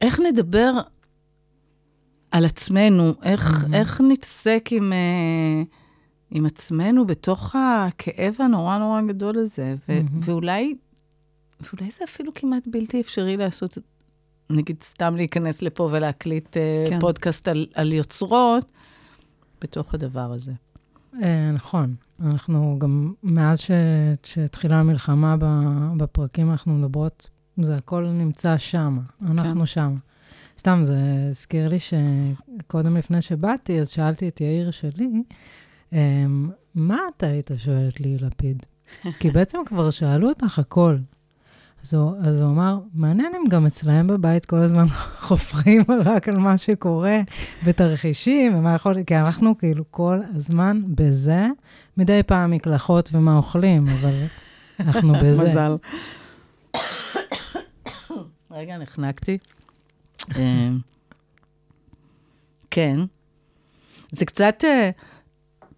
איך נדבר על עצמנו, איך, Mhm. איך נתעסק עם, אה, עם עצמנו בתוך הכאב הנורא נורא גדול הזה, ו, Mhm. ואולי, ואולי זה אפילו כמעט בלתי אפשרי לעשות, נגיד, סתם להיכנס לפה ולהקליט אה, כן. פודקאסט על, על יוצרות, בתוך הדבר הזה. אה, נכון. אנחנו גם, מאז שהתחילה המלחמה בפרקים, אנחנו מדברות, זה הכל נמצא שם, אנחנו כן. שם. סתם, זה הזכיר לי שקודם לפני שבאתי, אז שאלתי את יאיר שלי, אמ, מה אתה היית שואלת לי, לפיד? כי בעצם כבר שאלו אותך הכל. אז הוא, אז הוא אמר, מעניין אם גם אצלהם בבית כל הזמן חופרים רק על מה שקורה, ותרחישים, ומה יכול להיות, כי אנחנו כאילו כל הזמן בזה, מדי פעם מקלחות ומה אוכלים, אבל אנחנו בזה. מזל. רגע, נחנקתי. אה, כן. זה קצת... אה,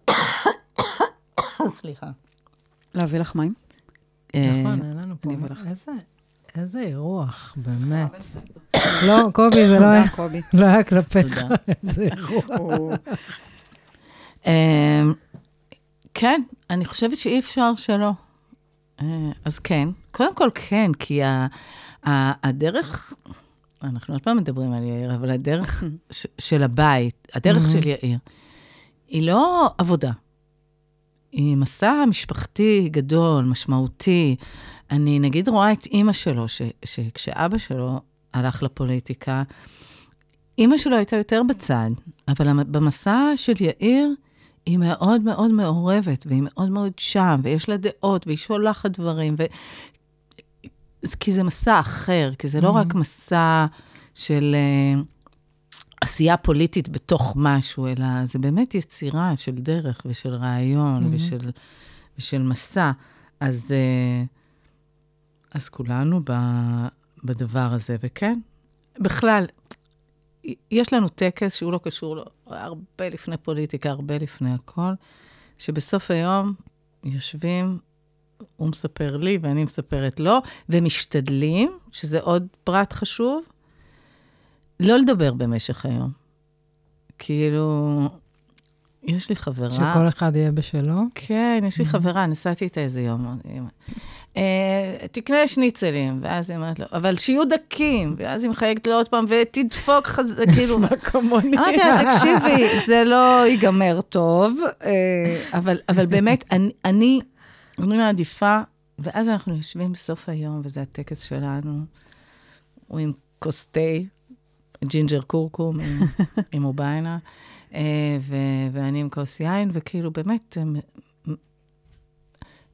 סליחה. להביא לך מים? אה, נכון, אין לנו פה. לך. איזה, איזה אירוח, באמת. לא, קובי, זה לא היה, קובי. לא היה כלפיך. איזה אירוח. אה, כן, אני חושבת שאי אפשר שלא. אה, אז כן. קודם כל, כן, כי הדרך, אנחנו עוד פעם מדברים על יאיר, אבל הדרך של הבית, הדרך Mhm. של יאיר, היא לא עבודה. היא מסע משפחתי גדול, משמעותי. אני נגיד רואה את אימא שלו, ש- שכשאבא שלו הלך לפוליטיקה, אימא שלו הייתה יותר בצד, אבל במסע של יאיר, היא מאוד מאוד מעורבת, והיא מאוד מאוד שם, ויש לה דעות, והיא שולחת דברים, ו... כי זה מסע אחר, כי זה לא Mhm. רק מסע של uh, עשייה פוליטית בתוך משהו, אלא זה באמת יצירה של דרך ושל רעיון Mhm. ושל, ושל מסע. אז, uh, אז כולנו ב, בדבר הזה, וכן, בכלל, יש לנו טקס שהוא לא קשור, לו, הרבה לפני פוליטיקה, הרבה לפני הכל, שבסוף היום יושבים, הוא מספר לי ואני מספרת לו, ומשתדלים, שזה עוד פרט חשוב, לא לדבר במשך היום. כאילו, יש לי חברה... שכל אחד יהיה בשלו. כן, יש לי חברה, נסעתי איתה איזה יום. אה, תקנה שניצלים, ואז היא אומרת לו, אבל שיהיו דקים, ואז היא מחייגת לו עוד פעם, ותדפוק חזק, כאילו... נשמע כמוני. אמרתי לה, תקשיבי, זה לא ייגמר טוב, אה, אבל, באמת, אני, אני מעדיפה, ואז אנחנו יושבים בסוף היום, וזה הטקס שלנו, הוא עם כוס תה, ג'ינג'ר קורקום, עם, או ויינה, אה, ואני עם כוס יין, וכאילו, באמת, הם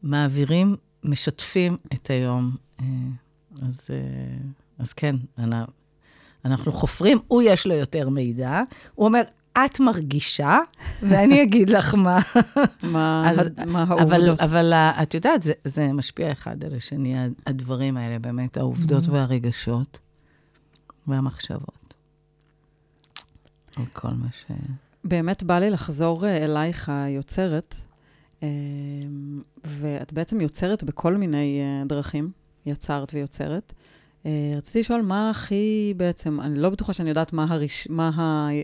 מעבירים, משתפים את היום. אה, אז, אה, אז כן, אנחנו חופרים, הוא יש לו יותר מידע, הוא אומר, את מרגישה, ואני אגיד לך מה. מה אז- מה אבל, העובדות? אבל ה- את יודעת, זה, זה משפיע אחד על השני, הדברים האלה, באמת, העובדות Mhm. והרגשות והמחשבות. על כל מה ש... באמת בא לי לחזור אה, אלייך היוצרת, אה, ואת בעצם יוצרת בכל מיני אה, דרכים, יצרת ויוצרת. רציתי לשאול מה הכי בעצם, אני לא בטוחה שאני יודעת מה, הראש, מה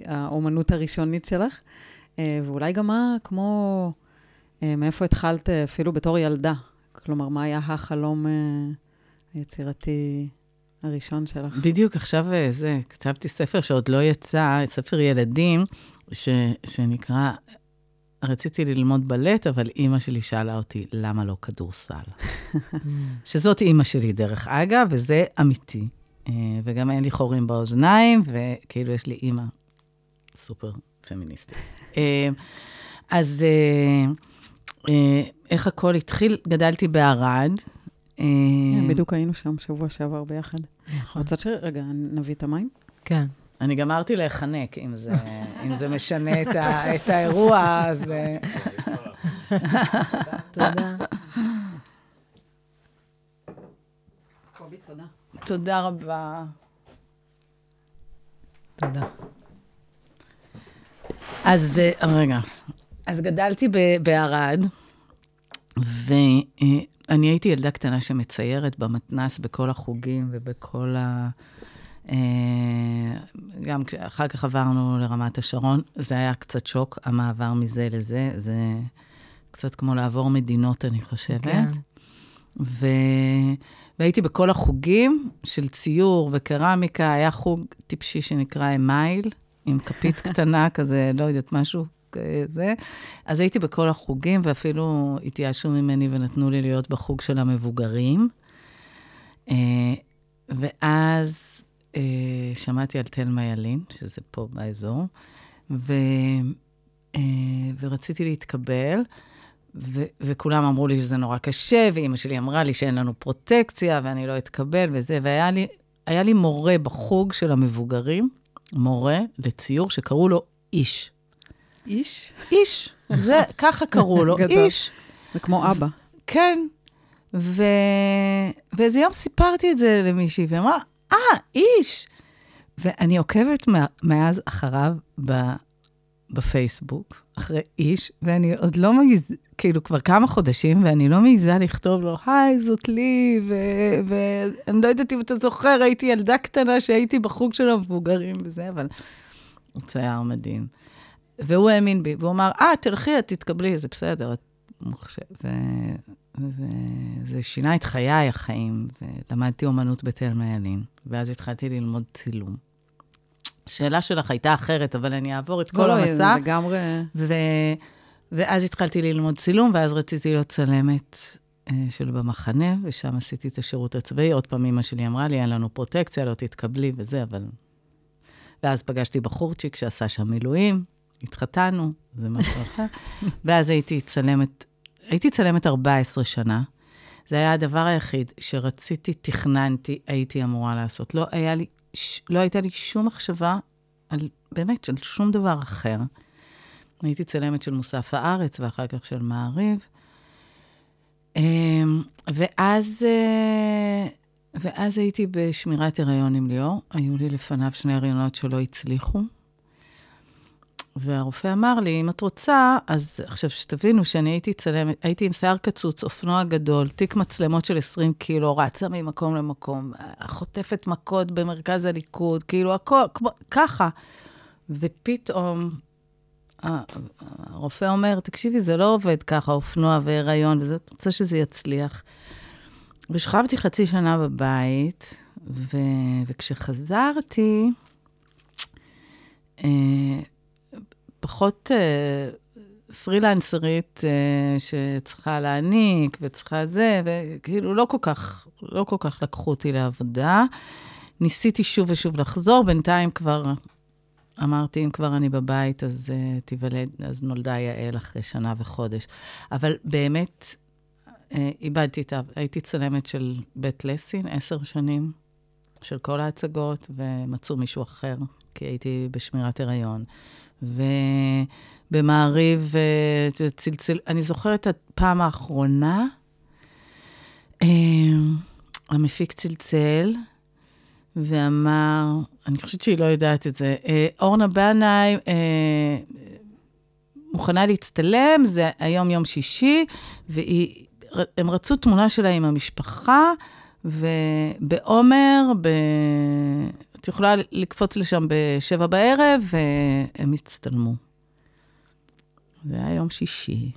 האומנות הראשונית שלך, ואולי גם מה, כמו, מאיפה התחלת אפילו בתור ילדה. כלומר, מה היה החלום היצירתי הראשון שלך. בדיוק עכשיו אה, זה, כתבתי ספר שעוד לא יצא, ספר ילדים, ש, שנקרא, רציתי ללמוד בלט, אבל אימא שלי שאלה אותי, למה לא כדורסל? שזאת אימא שלי, דרך אגב, וזה אמיתי. אה, וגם אין לי חורים באוזניים, וכאילו יש לי אימא סופר פמיניסטית. אה, אז איך הכל התחיל? גדלתי בערד. כן, בדיוק היינו שם שבוע שעבר ביחד. נכון. רוצה ש... רגע, נביא את המים? כן. אני גמרתי להיחנק, אם זה, אם זה משנה את, ה, את האירוע, אז... אה, תודה. קובי, תודה. תודה רבה. תודה. אז אה, רגע, אז גדלתי ב- בערד, ואני הייתי ילדה קטנה שמציירת במתנ"ס בכל החוגים ובכל ה... אה, גם אחר כך עברנו לרמת השרון, זה היה קצת שוק, המעבר מזה לזה, זה קצת כמו לעבור מדינות, אני חושבת. כן. ו... והייתי בכל החוגים של ציור וקרמיקה, היה חוג טיפשי שנקרא אמייל, עם כפית קטנה כזה, לא יודעת, משהו כזה. אז הייתי בכל החוגים, ואפילו התייאשו ממני ונתנו לי להיות בחוג של המבוגרים. אה, ואז אה, שמעתי על תלמה ילין, שזה פה באזור, ו... אה, ורציתי להתקבל. ו- וכולם אמרו לי שזה נורא קשה, ואימא שלי אמרה לי שאין לנו פרוטקציה, ואני לא אתקבל וזה, והיה לי, לי מורה בחוג של המבוגרים, מורה לציור שקראו לו איש. איש? איש, זה, ככה קראו לו, גדול. איש. זה כמו אבא. כן. ו... ואיזה יום סיפרתי את זה למישהי, והיא אמרה, אה, איש. ואני עוקבת. מאז אחריו ב... בפייסבוק, אחרי איש, ואני עוד לא מעיז, כאילו, כבר כמה חודשים, ואני לא מעיזה לכתוב לו, היי, זאת לי, ו- ואני לא יודעת אם אתה זוכר, הייתי ילדה קטנה שהייתי בחוג של המבוגרים וזה, אבל הוא צייר מדהים. והוא האמין בי, והוא אמר, אה, תלכי, את תתקבלי, זה בסדר, את מוכשרת. ו- וזה שינה את חיי החיים, ולמדתי אומנות בתל מעלין, ואז התחלתי ללמוד צילום. השאלה שלך הייתה אחרת, אבל אני אעבור את כל לא, המסע. זה לגמרי... ו... ואז התחלתי ללמוד צילום, ואז רציתי להיות צלמת אה, של במחנה, ושם עשיתי את השירות הצבאי. עוד פעם, אמא שלי אמרה לי, אין לנו פרוטקציה, לא תתקבלי וזה, אבל... ואז פגשתי בחורצ'יק שעשה שם מילואים, התחתנו, זה משהו אחר. ואז הייתי צלמת, הייתי צלמת 14 שנה. זה היה הדבר היחיד שרציתי, תכננתי, הייתי אמורה לעשות. לא, היה לי, ש... לא הייתה לי שום מחשבה על, באמת, של שום דבר אחר. הייתי צלמת של מוסף הארץ, ואחר כך של מעריב. אמ, ואז, אה, ואז הייתי בשמירת הריון עם ליאור. היו לי לפניו שני הריונות שלא הצליחו. והרופא אמר לי, אם את רוצה, אז עכשיו שתבינו שאני הייתי צלמת, הייתי עם שיער קצוץ, אופנוע גדול, תיק מצלמות של 20 קילו, רצה ממקום למקום, חוטפת מכות במרכז הליכוד, כאילו הכל, כמו, ככה. ופתאום הרופא אומר, תקשיבי, זה לא עובד ככה, אופנוע והיריון, וזה, את רוצה שזה יצליח. ושכבתי חצי שנה בבית, ו... וכשחזרתי, אה, פחות אה, פרילנסרית אה, שצריכה להעניק וצריכה זה, וכאילו לא כל כך, לא כל כך לקחו אותי לעבודה. ניסיתי שוב ושוב לחזור, בינתיים כבר אמרתי, אם כבר אני בבית, אז uh, תיוולד, אז נולדה יעל אחרי שנה וחודש. אבל באמת, uh, איבדתי את ה... הייתי צלמת של בית לסין עשר שנים, של כל ההצגות, ומצאו מישהו אחר, כי הייתי בשמירת הריון. ובמעריב uh, צלצל... אני זוכרת את הפעם האחרונה, uh, המפיק צלצל, ואמר, אני חושבת שהיא לא יודעת את זה, אה, אורנה בנאי אה, מוכנה להצטלם, זה היום יום שישי, והם רצו תמונה שלה עם המשפחה, ובעומר, ב... את יכולה לקפוץ לשם בשבע בערב, והם הצטלמו. זה היה יום שישי.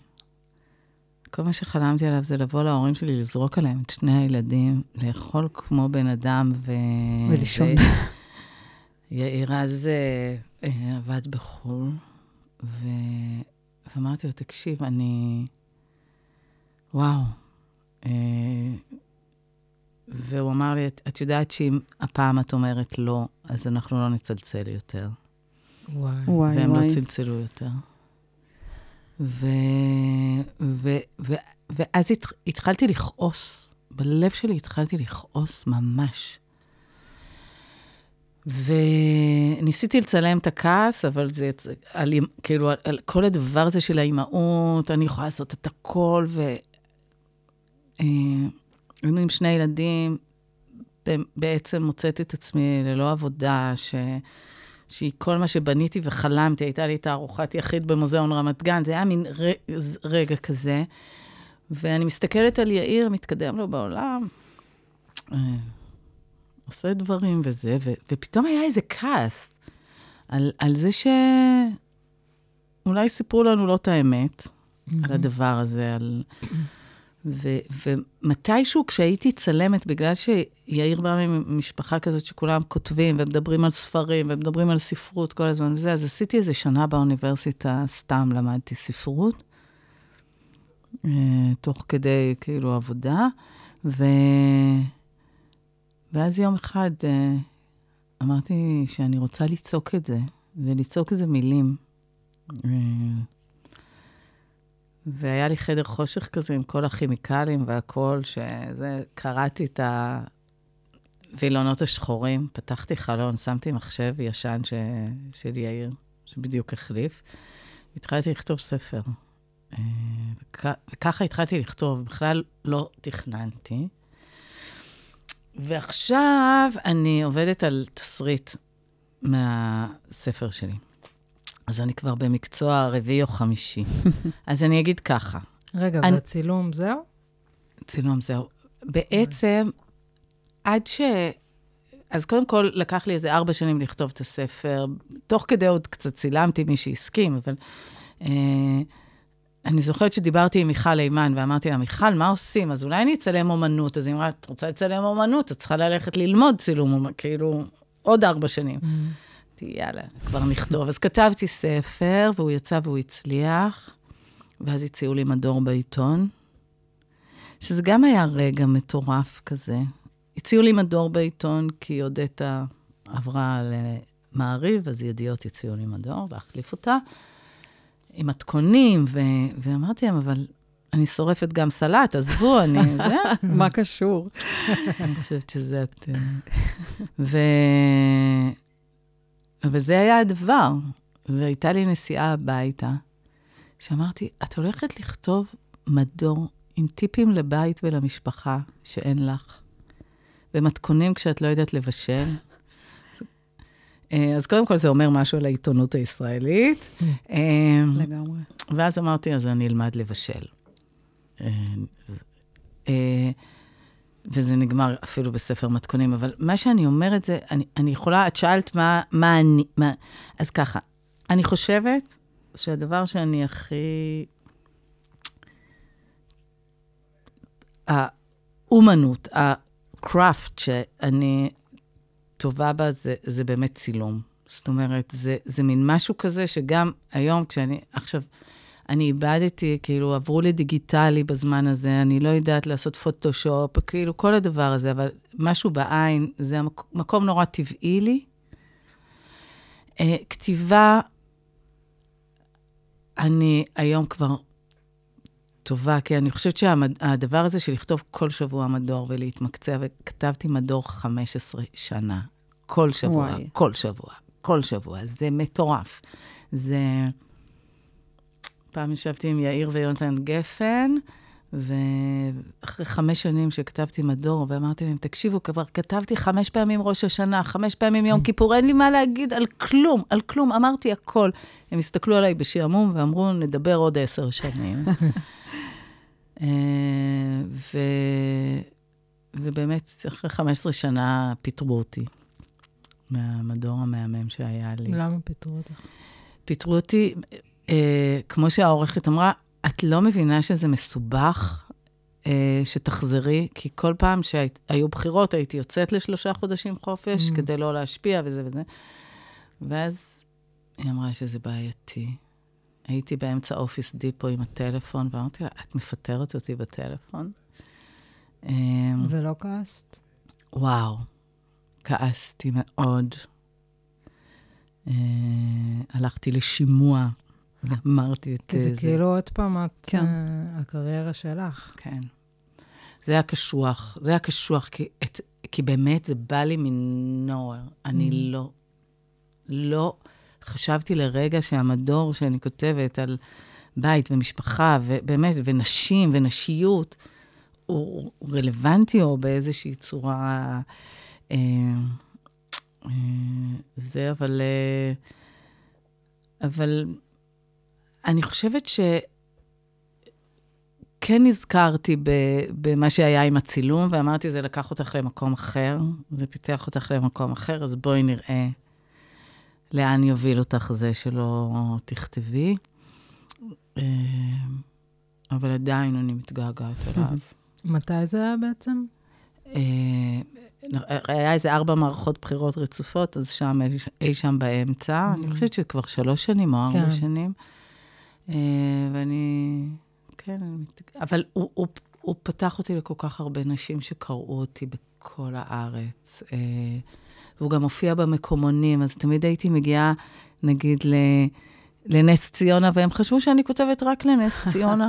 כל מה שחלמתי עליו זה לבוא להורים שלי, לזרוק עליהם את שני הילדים, לאכול כמו בן אדם ו... ולישון. יאיר אז uh, עבד בחו"ל, ו... ואמרתי לו, תקשיב, אני... וואו. Uh, והוא אמר לי, את, את יודעת שאם הפעם את אומרת לא, אז אנחנו לא נצלצל יותר. וואי. וואי, והם וואי. לא צלצלו יותר. ו... ו... ו... ואז הת... התחלתי לכעוס, בלב שלי התחלתי לכעוס ממש. וניסיתי לצלם את הכעס, אבל זה. על... כאילו, על... על כל הדבר הזה של האימהות, אני יכולה לעשות את הכל, ו... אה, היינו עם שני ילדים, בעצם מוצאת את עצמי ללא עבודה, ש... שהיא כל מה שבניתי וחלמתי, הייתה לי תערוכת יחיד במוזיאון רמת גן, זה היה מין ר... רגע כזה. ואני מסתכלת על יאיר, מתקדם לו בעולם, אה, עושה דברים וזה, ו... ופתאום היה איזה כעס על, על זה שאולי סיפרו לנו לא את האמת, על הדבר הזה, על... ו- ומתישהו כשהייתי צלמת, בגלל שיאיר בא ממשפחה כזאת שכולם כותבים ומדברים על ספרים ומדברים על ספרות כל הזמן וזה, אז עשיתי איזה שנה באוניברסיטה, סתם למדתי ספרות, אה, תוך כדי כאילו עבודה, ו... ואז יום אחד אה, אמרתי שאני רוצה לצעוק את זה, ולצעוק איזה מילים. והיה לי חדר חושך כזה עם כל הכימיקלים והכול, שזה, קראתי את הווילונות השחורים, פתחתי חלון, שמתי מחשב ישן ש, של יאיר, שבדיוק החליף, והתחלתי לכתוב ספר. אה, וכ, וככה התחלתי לכתוב, בכלל לא תכננתי. ועכשיו אני עובדת על תסריט מהספר שלי. אז אני כבר במקצוע רביעי או חמישי. אז אני אגיד ככה, רגע, אני- והצילום זהו? צילום זהו. בעצם, עד ש... אז קודם כל, לקח לי איזה ארבע שנים לכתוב את הספר. תוך כדי עוד קצת צילמתי, מי שהסכים, אבל... אה, אני זוכרת שדיברתי עם מיכל אימן, ואמרתי לה, מיכל, מה עושים? אז אולי אני אצלם אומנות. אז היא אמרה, את רוצה לצלם אומנות, את צריכה ללכת ללמוד צילום, כאילו, עוד ארבע שנים. אמרתי, יאללה, כבר נכתוב. אז כתבתי ספר, והוא יצא והוא הצליח, ואז הציעו לי מדור בעיתון, שזה גם היה רגע מטורף כזה. הציעו לי מדור בעיתון, כי אודטה עברה למעריב, אז ידיעות הציעו לי מדור, להחליף אותה, עם מתכונים, ו... ואמרתי להם, אבל אני שורפת גם סלט, עזבו, אני... זה... מה קשור? אני חושבת שזה את... אה, ו... וזה היה הדבר. והייתה לי נסיעה הביתה, שאמרתי, את הולכת לכתוב מדור עם טיפים לבית ולמשפחה שאין לך, ומתכונים כשאת לא יודעת לבשל. אה, אז קודם כל זה אומר משהו על העיתונות הישראלית. אה, לגמרי. ואז אמרתי, אז אני אלמד לבשל. וזה נגמר אפילו בספר מתכונים, אבל מה שאני אומרת זה, אני, אני יכולה, את שאלת מה, מה אני, מה, אז ככה, אני חושבת שהדבר שאני הכי... האומנות, הקראפט שאני טובה בה, זה, זה באמת צילום. זאת אומרת, זה, זה מין משהו כזה שגם היום, כשאני, עכשיו, אני איבדתי, כאילו, עברו לדיגיטלי בזמן הזה, אני לא יודעת לעשות פוטושופ, כאילו, כל הדבר הזה, אבל משהו בעין, זה המק- מקום נורא טבעי לי. Uh, כתיבה, אני היום כבר טובה, כי אני חושבת שהדבר הזה של לכתוב כל שבוע מדור ולהתמקצע, וכתבתי מדור 15 שנה, כל שבוע, וואי. כל שבוע, כל שבוע, זה מטורף. זה... פעם ישבתי עם יאיר ויונתן גפן, ואחרי חמש שנים שכתבתי מדור, ואמרתי להם, תקשיבו, כבר כתבתי חמש פעמים ראש השנה, חמש פעמים יום כיפור, אין לי מה להגיד על כלום, על כלום, אמרתי הכל. הם הסתכלו עליי בשעמום ואמרו, נדבר עוד עשר שנים. אה, ו... ובאמת, אחרי 15 שנה פיטרו אותי מהמדור המהמם שהיה לי. למה פיטרו אותך? פיטרו אותי, כמו שהעורכת אמרה, את לא מבינה שזה מסובך אה, שתחזרי, כי כל פעם שהיו בחירות הייתי יוצאת לשלושה חודשים חופש Mm. כדי לא להשפיע וזה וזה. ואז היא אמרה שזה בעייתי. הייתי באמצע אופיס דיפו עם הטלפון, ואמרתי לה, את מפטרת אותי בטלפון? אה, ולא כעסת? וואו, כעסתי מאוד. אה, הלכתי לשימוע ואמרתי את כי זה אה, כאילו עוד פעם את, כן. אה, הקריירה שלך. כן. זה היה קשוח, זה היה קשוח, כי, את, כי באמת זה בא לי מנוער. אני Mm. לא, לא חשבתי לרגע שהמדור שאני כותבת על בית ומשפחה, ובאמת, ונשים ונשיות, הוא, הוא רלוונטי או באיזושהי צורה... אה, אה, זה, אבל... אה, אבל אני חושבת ש... כן נזכרתי במה שהיה עם הצילום, ואמרתי, זה לקח אותך למקום אחר, זה פיתח אותך למקום אחר, אז בואי נראה לאן יוביל אותך זה שלא תכתבי. אה, אבל עדיין אני מתגעגעת אליו. מתי זה היה בעצם? אה, היה איזה ארבע מערכות בחירות רצופות, אז שם, אי שם באמצע. אני חושבת שכבר שלוש שנים או ארבע כן. שנים. אה, ואני, כן. אבל הוא, הוא, הוא פתח אותי לכל כך הרבה נשים שקראו אותי בכל הארץ. אה, והוא גם הופיע במקומונים, אז תמיד הייתי מגיעה, נגיד, ל... לנס ציונה, והם חשבו שאני כותבת רק לנס ציונה.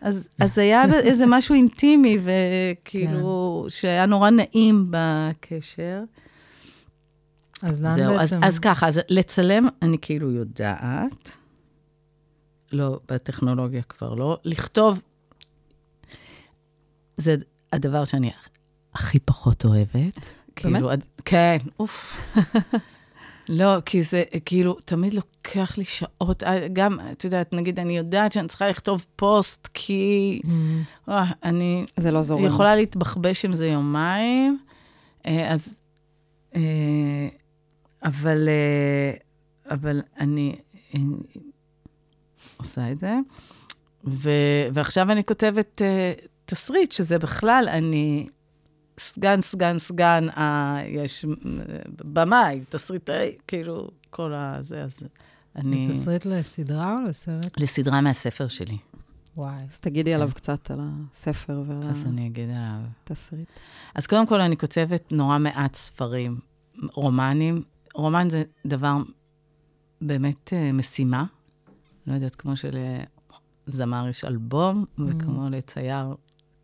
אז, אז היה איזה משהו אינטימי, וכאילו, שהיה נורא נעים בקשר. אז לאן זהו, אז, בעצם? אז ככה, אז לצלם אני כאילו יודעת, לא, בטכנולוגיה כבר לא. לכתוב, זה הדבר שאני הכי פחות אוהבת. כאילו, עד- כן, אוף. לא, כי זה כאילו, תמיד לוקח לי שעות, אה, גם, את יודעת, נגיד, אני יודעת שאני צריכה לכתוב פוסט, כי Mm, וואי, אני זה לא זורם. יכולה להתבחבש עם זה יומיים, אה, אז... אה, אבל, אה, אבל אני אה, עושה את זה. ו, ועכשיו אני כותבת אה, תסריט, שזה בכלל, אני סגן, סגן, סגן, אה, יש אה, במאי, תסריטאי, כאילו, כל הזה, אז אני... זה תסריט לסדרה או לסרט? לסדרה מהספר שלי, וואי. אז תגידי כן. עליו קצת, על הספר ועל אז אני אגיד עליו. התסריט. אז קודם כל, אני כותבת נורא מעט ספרים, רומנים. רומן זה דבר באמת אה, משימה. לא יודעת, כמו שלזמר יש אלבום, וכמו לצייר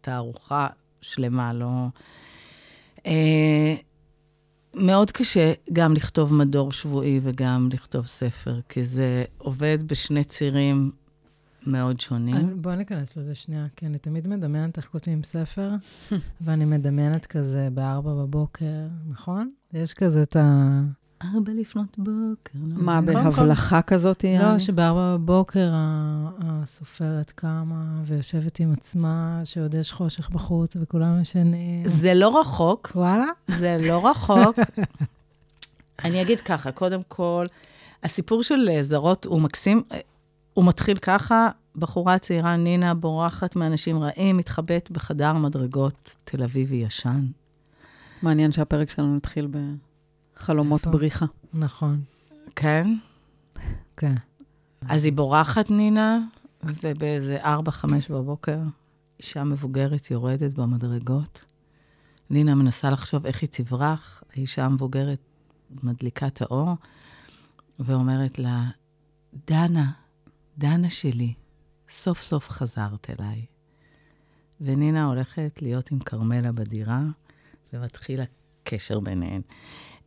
תערוכה שלמה, לא... אה, מאוד קשה גם לכתוב מדור שבועי וגם לכתוב ספר, כי זה עובד בשני צירים מאוד שונים. אני- בוא ניכנס לזה שנייה, כי אני תמיד מדמיינת איך כותבים ספר, ואני מדמיינת כזה בארבע בבוקר, נכון? יש כזה את ה... ארבע לפנות בוקר. נו. מה, כל- בהבלחה כזאת? לא? שבארבע בבוקר הסופרת קמה ויושבת עם עצמה, שעוד יש חושך בחוץ וכולם ישנים. זה לא רחוק, וואלה? זה לא רחוק. אני אגיד ככה, קודם כל, הסיפור של אה, זרות הוא מקסים. אה, הוא מתחיל ככה, בחורה צעירה, נינה, בורחת מאנשים רעים, מתחבאת בחדר מדרגות תל אביבי ישן. מעניין שהפרק שלנו התחיל בחלומות איפה? בריחה. נכון, כן? כן. אז היא בורחת, נינה, ובאיזה 4-5 בבוקר, אישה מבוגרת יורדת במדרגות. נינה מנסה לחשוב איך היא תברח, האישה המבוגרת מדליקה את האור, ואומרת לה, דנה, דנה שלי, סוף סוף חזרת אליי. ונינה הולכת להיות עם כרמלה בדירה, ומתחיל הקשר ביניהן.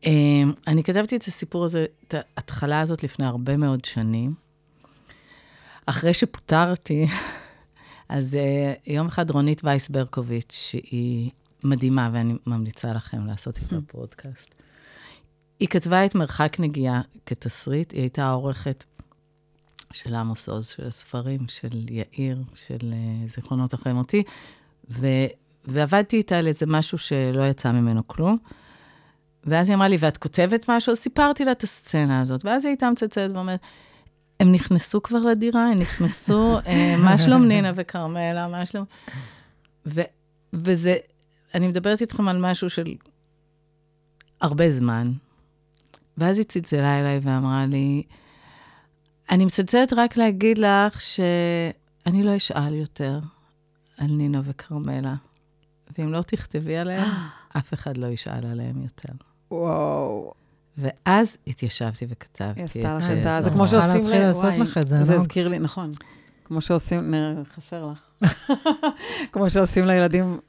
אמ, אני כתבתי את הסיפור הזה, את ההתחלה הזאת לפני הרבה מאוד שנים. אחרי שפוטרתי, אז uh, יום אחד רונית וייס ברקוביץ', שהיא מדהימה, ואני ממליצה לכם לעשות איתה פודקאסט. היא כתבה את מרחק נגיעה כתסריט, היא הייתה העורכת של עמוס עוז, של הספרים, של יאיר, של uh, זיכרונות אחרי מותי, ו, ועבדתי איתה על איזה משהו שלא יצא ממנו כלום. ואז היא אמרה לי, ואת כותבת משהו? אז סיפרתי לה את הסצנה הזאת, ואז היא הייתה מצלצלת ואומרת, הם נכנסו כבר לדירה, הם נכנסו, אה, מה שלום נינה וכרמלה, מה שלום... ו, וזה, אני מדברת איתכם על משהו של הרבה זמן. ואז היא צלצלה אליי ואמרה לי, אני מצלצלת רק להגיד לך שאני לא אשאל יותר על נינה וכרמלה, ואם לא תכתבי עליהם, אף אחד לא ישאל עליהם יותר. וואו. ואז התיישבתי וכתבתי. היא עשתה לך את ה... זה. כמו אני יכולה שעושים... להתחיל ל- לעשות לך את זה, זה לא? הזכיר לי, נכון. כמו שעושים... נראה, חסר לך. כמו שעושים לילדים,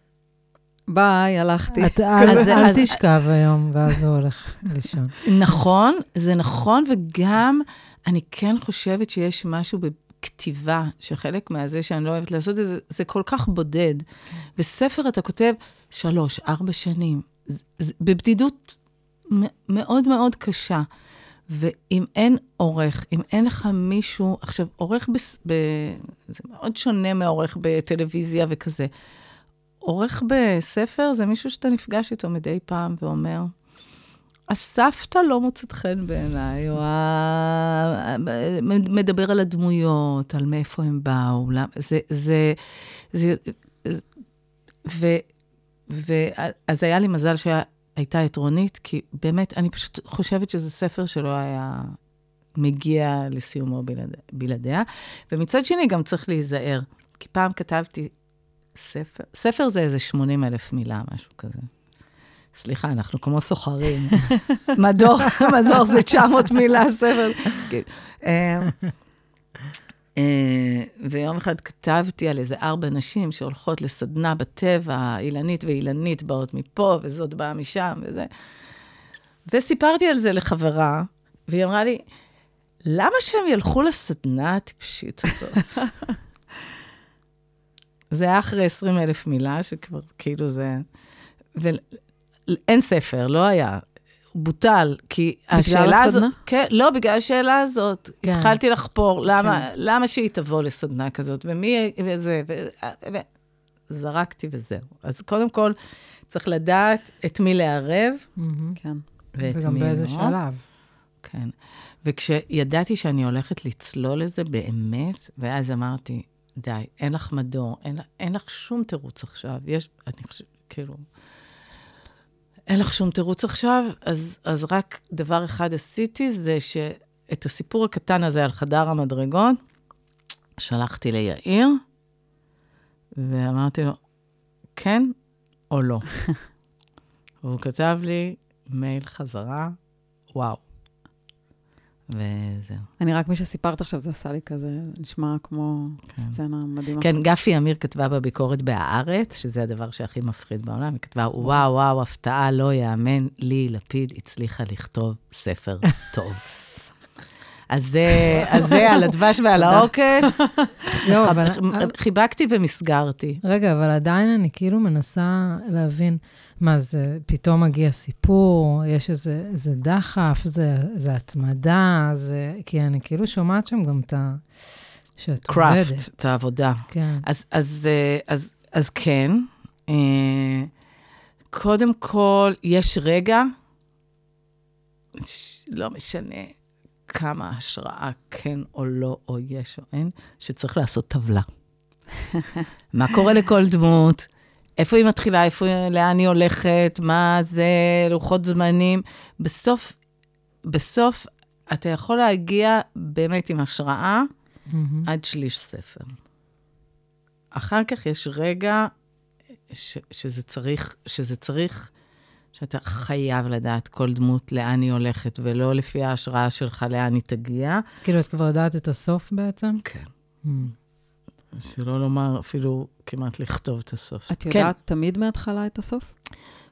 ביי, הלכתי. אל אז- אל תשכב היום, ואז הוא הולך לישון. נכון, זה נכון, וגם אני כן חושבת שיש משהו בכתיבה, שחלק מהזה שאני לא אוהבת לעשות את זה, זה כל כך בודד. בספר אתה כותב שלוש, ארבע שנים, בבדידות מאוד מאוד קשה. ואם אין עורך, אם אין לך מישהו, עכשיו, עורך, בס, ב, זה מאוד שונה מעורך בטלוויזיה וכזה. עורך בספר זה מישהו שאתה נפגש איתו מדי פעם ואומר, הסבתא לא מוצאת חן בעיניי, או מדבר על הדמויות, על מאיפה הם באו, למה- זה, זה, זה, זה ו, ו, אז היה לי מזל שהייתה את רונית, כי באמת, אני פשוט חושבת שזה ספר שלא היה מגיע לסיומו בלעד, בלעדיה. ומצד שני, גם צריך להיזהר, כי פעם כתבתי ספר, ספר זה איזה 80 אלף מילה, משהו כזה. סליחה, אנחנו כמו סוחרים. מדור, מדור זה 900 מילה, ספר. אה, ויום אחד כתבתי על איזה ארבע נשים שהולכות לסדנה בטבע, אילנית ואילנית באות מפה, וזאת באה משם, וזה. וסיפרתי על זה לחברה, והיא אמרה לי, למה שהם ילכו לסדנה הטיפשית הזאת? זה היה אחרי 20 אלף מילה, שכבר כאילו זה... ואין ספר, לא היה. בוטל, כי השאלה הזאת... הסדנה? כן, לא, בגלל השאלה הזאת. כן. התחלתי לחפור, למה, למה שהיא תבוא לסדנה כזאת, ומי, וזה, ו... ו... זרקתי וזהו. אז קודם כל, צריך לדעת את מי לערב מהמם. כן. ואת וגם מי באיזה לא. שלב. כן. וכשידעתי שאני הולכת לצלול לזה באמת, ואז אמרתי, די, אין לך מדור, אין, אין לך שום תירוץ עכשיו. יש, אני חושבת, כאילו, אין לך שום תירוץ עכשיו, אז, אז רק דבר אחד עשיתי, זה שאת הסיפור הקטן הזה על חדר המדרגות, שלחתי ליאיר, ואמרתי לו, כן או לא. והוא כתב לי מייל חזרה, וואו. וזהו. אני רק, מי שסיפרת עכשיו, זה עשה לי כזה, נשמע כמו כן. סצנה מדהימה. כן, גפי אמיר כתבה בביקורת בהארץ, שזה הדבר שהכי מפחיד בעולם, היא כתבה, וואו, וואו, הפתעה, לא יאמן, לי, לפיד, הצליחה לכתוב ספר טוב. אז זה, אז זה על הדבש ועל העוקץ. לא, אבל- חיבקתי ומסגרתי. רגע, אבל עדיין אני כאילו מנסה להבין, מה זה, פתאום מגיע סיפור, יש איזה, איזה דחף, זה, זה התמדה, זה... כי אני כאילו שומעת שם גם את ה... שאת עובדת. קראפט, את העבודה. כן. אז, אז, אה, אז, אז כן, אה, קודם כל, יש רגע, לא משנה כמה השראה כן או לא, או יש או אין, שצריך לעשות טבלה. מה קורה לכל דמות? איפה היא מתחילה, איפה, לאן היא הולכת, מה זה, לוחות זמנים. בסוף, בסוף אתה יכול להגיע באמת עם השראה מהמם. עד שליש ספר. אחר כך יש רגע ש, שזה צריך, שזה צריך, שאתה חייב לדעת כל דמות לאן היא הולכת, ולא לפי ההשראה שלך לאן היא תגיע. כאילו, את כבר יודעת את הסוף בעצם? כן. מהמם. שלא לומר אפילו כמעט לכתוב את הסוף. את כן. יודעת תמיד מההתחלה את הסוף?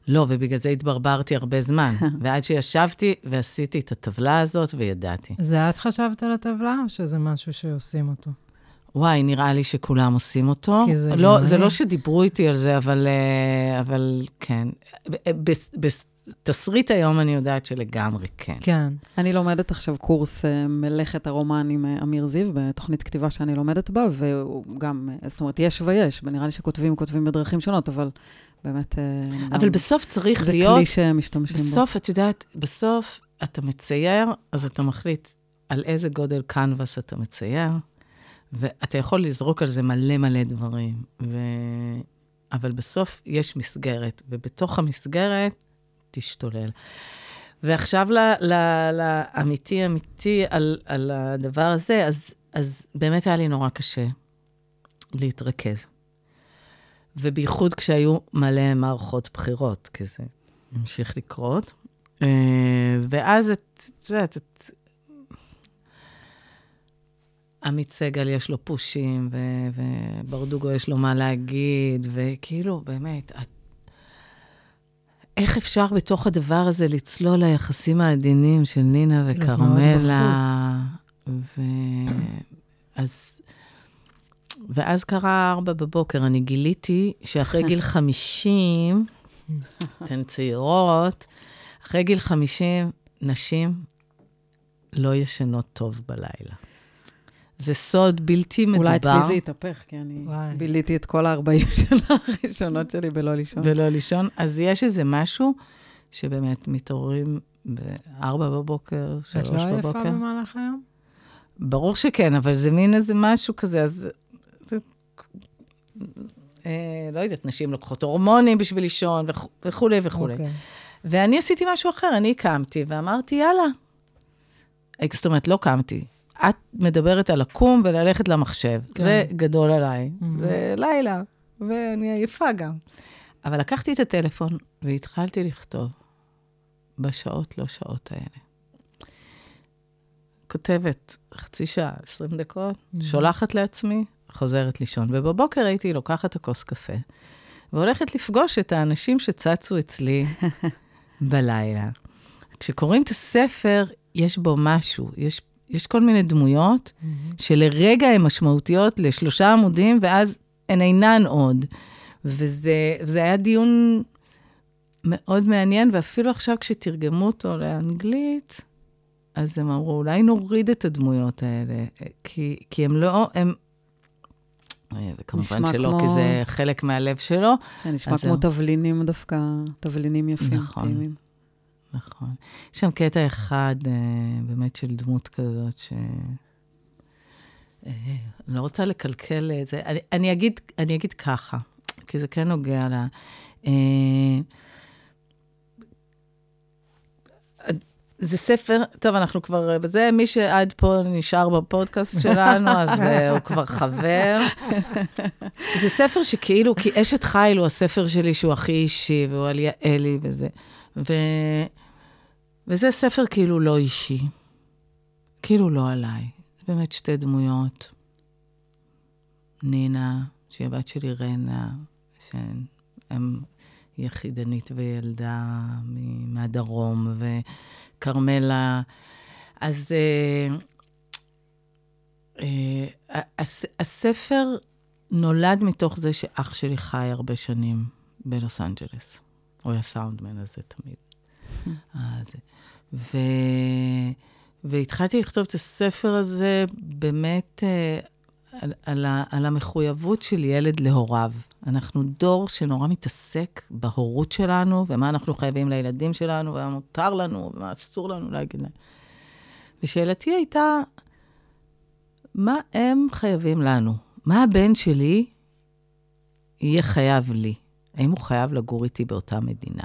לא, ובגלל זה התברברתי הרבה זמן. ועד שישבתי ועשיתי את הטבלה הזאת וידעתי. זה את חשבת על הטבלה, או שזה משהו שעושים אותו? וואי, נראה לי שכולם עושים אותו. כי זה לא. זה לא שדיברו איתי על זה, אבל, אה, אבל כן. בתסריט היום אני יודעת שלגמרי כן. כן. אני לומדת עכשיו קורס אה, מלאכת הרומן עם אה, אמיר זיו, בתוכנית כתיבה שאני לומדת בה, והוא גם, אה, זאת אומרת, יש ויש, ונראה לי שכותבים, כותבים בדרכים שונות, אבל באמת... אבל גם- בסוף צריך זה להיות... כלי שמשתמשים בו. בסוף, את יודעת, בסוף אתה מצייר, אז אתה מחליט, על איזה גודל קנבס אתה מצייר, ואתה יכול לזרוק על זה מלא מלא דברים, ו... אבל בסוף יש מסגרת, ובתוך המסגרת תשתולל. ועכשיו לאמיתי אמיתי על, על הדבר הזה, אז, אז באמת היה לי נורא קשה להתרכז. ובייחוד כשהיו מלא מערכות בחירות, כי זה המשיך לקרות. אה, ואז את, את יודעת, את... עמית סגל יש לו פושים, ו, וברדוגו יש לו מה להגיד, וכאילו, באמת, את... איך אפשר בתוך הדבר הזה לצלול ליחסים העדינים של נינה וכרמלה? ו... אז... ואז קרה ארבע בבוקר, אני גיליתי שאחרי גיל 50, אתן צעירות, אחרי גיל 50, נשים לא ישנות טוב בלילה. זה סוד בלתי מדובר. אולי אצלי זה יתהפך, כי אני וואי. ביליתי את כל ה-40 שנה הראשונות שלי בלא לישון. בלא לישון. אז יש איזה משהו שבאמת מתעוררים ב-4 בבוקר, 3 בבוקר. את לא עייפה במהלך היום? ברור שכן, אבל זה מין איזה משהו כזה, אז... אה, לא יודעת, נשים לוקחות הורמונים בשביל לישון וכולי וכולי. Okay. אוקיי. ואני עשיתי משהו אחר, אני קמתי ואמרתי, יאללה. זאת אומרת, לא קמתי. את מדברת על לקום וללכת למחשב. כן. זה גדול עליי. Mm-hmm. זה לילה, ואני עייפה גם. אבל לקחתי את הטלפון והתחלתי לכתוב בשעות לא שעות האלה. כותבת חצי שעה, 20 דקות, mm-hmm. שולחת לעצמי, חוזרת לישון. ובבוקר הייתי לוקחת הכוס קפה, והולכת לפגוש את האנשים שצצו אצלי בלילה. כשקוראים את הספר, יש בו משהו, יש, יש כל מיני דמויות mm-hmm. שלרגע הן משמעותיות לשלושה עמודים, ואז הן אינן עוד. וזה, וזה היה דיון מאוד מעניין, ואפילו עכשיו כשתרגמו אותו לאנגלית, אז הם אמרו, אולי נוריד את הדמויות האלה, כי, כי הם לא, הם... וכמובן שלא, כמו... כי זה חלק מהלב שלו. זה נשמע כמו זה... תבלינים דווקא, תבלינים יפים, נכון, טעימים. נכון. יש שם קטע אחד, אה, באמת, של דמות כזאת, ש... אה, אני לא רוצה לקלקל את זה. אני, אני, אגיד, אני אגיד ככה, כי זה כן נוגע ל... אה, זה ספר, טוב, אנחנו כבר בזה, מי שעד פה נשאר בפודקאסט שלנו, אז uh, הוא כבר חבר. זה ספר שכאילו, כי אשת חיל הוא הספר שלי שהוא הכי אישי, והוא על יעלי וזה. ו... וזה ספר כאילו לא אישי, כאילו לא עליי. באמת שתי דמויות. נינה, שהיא הבת שלי רנה, שהם יחידנית וילדה מהדרום, וכרמלה. אז uh, הס, הספר נולד מתוך זה שאח שלי חי הרבה שנים בלוס אנג'לס. הוא היה סאונדמן הזה תמיד. אז, ו... והתחלתי לכתוב את הספר הזה באמת uh, על, על, ה, על המחויבות של ילד להוריו. אנחנו דור שנורא מתעסק בהורות שלנו, ומה אנחנו חייבים לילדים שלנו, ומה מותר לנו, ומה אסור לנו להגיד להם. ושאלתי הייתה, מה הם חייבים לנו? מה הבן שלי יהיה חייב לי? האם הוא חייב לגור איתי באותה מדינה?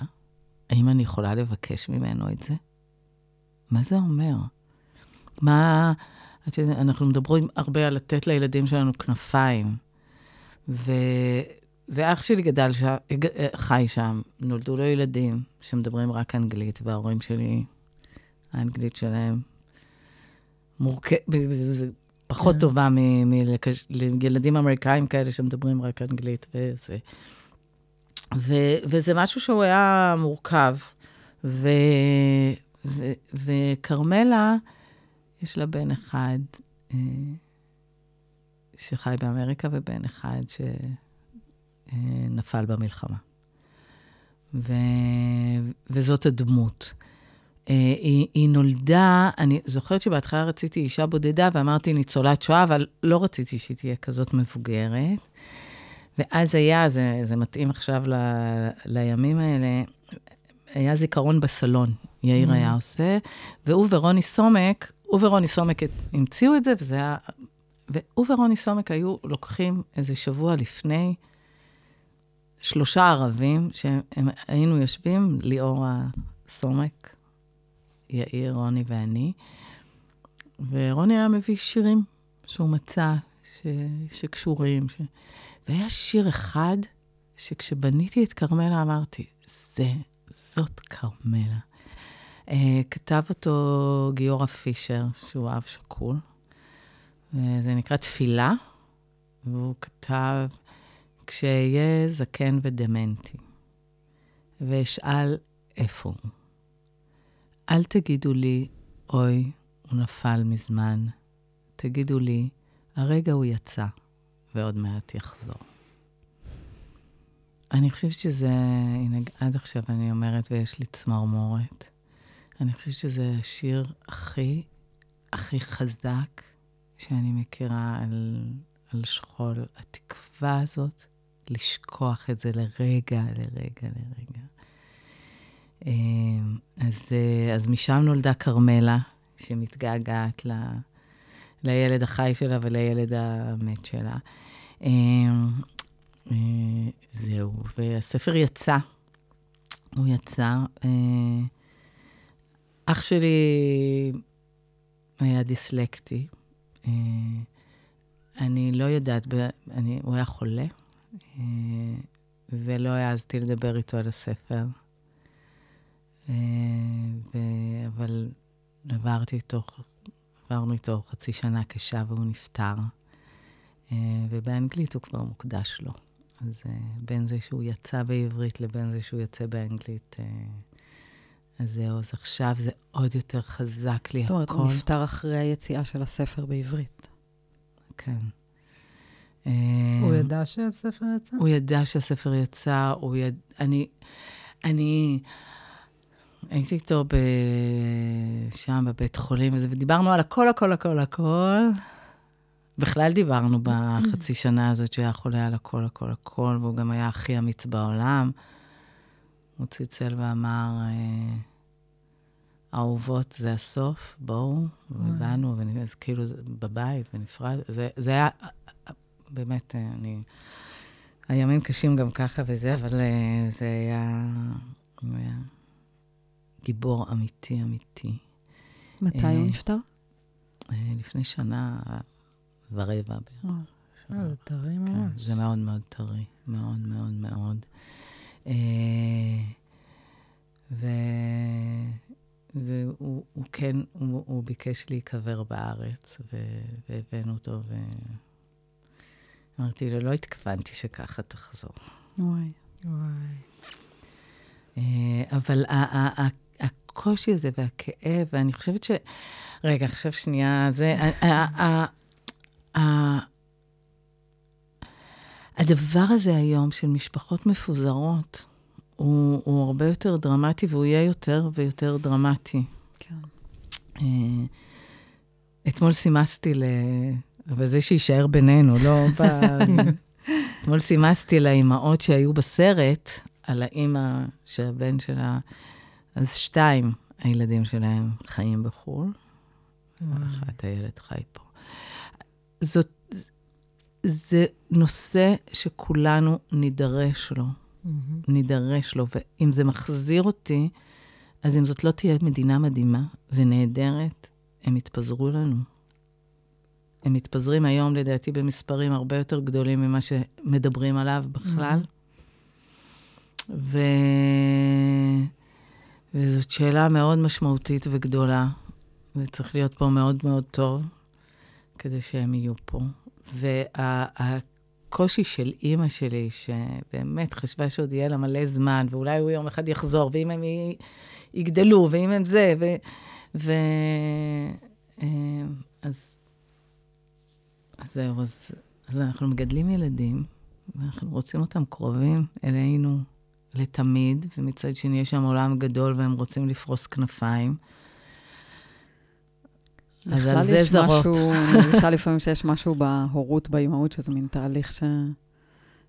האם אני יכולה לבקש ממנו את זה? מה זה אומר? מה... את יודעת, אנחנו מדברים הרבה על לתת לילדים שלנו כנפיים. ו... ואח שלי גדל שם, חי שם, נולדו לו ילדים שמדברים רק אנגלית, וההורים שלי, האנגלית שלהם מורכבת, זה פחות כן. טובה מילדים אמריקאים כאלה שמדברים רק אנגלית וזה. ו, וזה משהו שהוא היה מורכב. וכרמלה, יש לה בן אחד אה, שחי באמריקה ובן אחד שנפל אה, במלחמה. ו, וזאת הדמות. אה, היא, היא נולדה, אני זוכרת שבהתחלה רציתי אישה בודדה ואמרתי ניצולת שואה, אבל לא רציתי שהיא תהיה כזאת מבוגרת. ואז היה, זה, זה מתאים עכשיו ל, לימים האלה, היה זיכרון בסלון, יאיר mm. היה עושה, והוא ורוני סומק, הוא ורוני סומק המציאו את זה, וזה היה... והוא ורוני סומק היו לוקחים איזה שבוע לפני שלושה ערבים, שהיינו יושבים, ליאור הסומק, יאיר, רוני ואני, ורוני היה מביא שירים שהוא מצא, ש... שקשורים. ש... והיה שיר אחד שכשבניתי את כרמלה אמרתי, זה, זאת כרמלה. Uh, כתב אותו גיורא פישר, שהוא אב שכול. זה נקרא תפילה, והוא כתב, כשאהיה זקן ודמנטי, ואשאל איפה הוא. אל תגידו לי, אוי, הוא נפל מזמן. תגידו לי, הרגע הוא יצא, ועוד מעט יחזור. אני חושבת שזה, הנה, עד עכשיו אני אומרת, ויש לי צמרמורת. אני חושבת שזה השיר הכי, הכי חזק שאני מכירה על, על שכול. התקווה הזאת, לשכוח את זה לרגע, לרגע, לרגע. אמ, אז, אז משם נולדה כרמלה, שמתגעגעת ל, לילד החי שלה ולילד המת שלה. אמ, אה, זהו, והספר יצא. הוא יצא. אה, אח שלי היה דיסלקטי. אני לא יודעת, אני, הוא היה חולה, ולא העזתי לדבר איתו על הספר. אה, ו... אבל עברתי איתו, עברנו איתו חצי שנה קשה והוא נפטר. אה, ובאנגלית הוא כבר מוקדש לו. אז אה, בין זה שהוא יצא בעברית לבין זה שהוא יוצא באנגלית, אז זהו, אז עכשיו זה עוד יותר חזק לי זאת אומרת, הוא נפטר אחרי היציאה של הספר בעברית. כן. הוא ידע שהספר יצא? הוא ידע שהספר יצא, הוא ידע... אני... אני... הייתי איתו ב... שם בבית חולים, ודיברנו על הכל, הכל, הכל, הכל. בכלל דיברנו בחצי שנה הזאת שהיה חולה על הכל, הכל, הכל, והוא גם היה הכי אמיץ בעולם. הוא צלצל ואמר, אה, אהובות זה הסוף, בואו, ובאנו, אז כאילו בבית, בנפרד. זה, זה היה, באמת, אה, אני... הימים קשים גם ככה וזה, אבל אה, זה היה... היה גיבור אמיתי, אמיתי. מתי הוא נפטר? לפני שנה ורבע בערך. אה, זה טרי כן, ממש. זה מאוד מאוד טרי, מאוד מאוד מאוד. ו... והוא הוא כן, הוא, הוא ביקש להיקבר בארץ, ו... והבאנו אותו, ואמרתי לו, לא התכוונתי שככה תחזור. וואי. וואי. אבל הקושי הזה והכאב, ואני חושבת ש... רגע, עכשיו שנייה, זה... הדבר הזה היום של משפחות מפוזרות, הוא, הוא הרבה יותר דרמטי, והוא יהיה יותר ויותר דרמטי. כן. אה, אתמול סימסתי ל... אבל זה שיישאר בינינו, לא ב... אתמול סימסתי לאימהות שהיו בסרט, על האימא שהבן שלה... אז שתיים, הילדים שלהם חיים בחו"ל, ואחת הילד חי פה. זאת, זה נושא שכולנו נידרש לו. Mm-hmm. נידרש לו, ואם זה מחזיר אותי, אז אם זאת לא תהיה מדינה מדהימה ונהדרת, הם יתפזרו לנו. הם מתפזרים היום, לדעתי, במספרים הרבה יותר גדולים ממה שמדברים עליו בכלל. Mm-hmm. ו... וזאת שאלה מאוד משמעותית וגדולה, וצריך להיות פה מאוד מאוד טוב כדי שהם יהיו פה. והקושי של אימא שלי, שבאמת חשבה שעוד יהיה לה מלא זמן, ואולי הוא יום אחד יחזור, ואם הם יגדלו, ואם הם זה, ו... ו... אה, אז, אז זהו, אז, אז אנחנו מגדלים ילדים, ואנחנו רוצים אותם קרובים אלינו, לתמיד, ומצד שני יש שם עולם גדול והם רוצים לפרוס כנפיים. אז על זה זרות. אני מרגישה לפעמים שיש משהו בהורות, באימהות, שזה מין תהליך ש...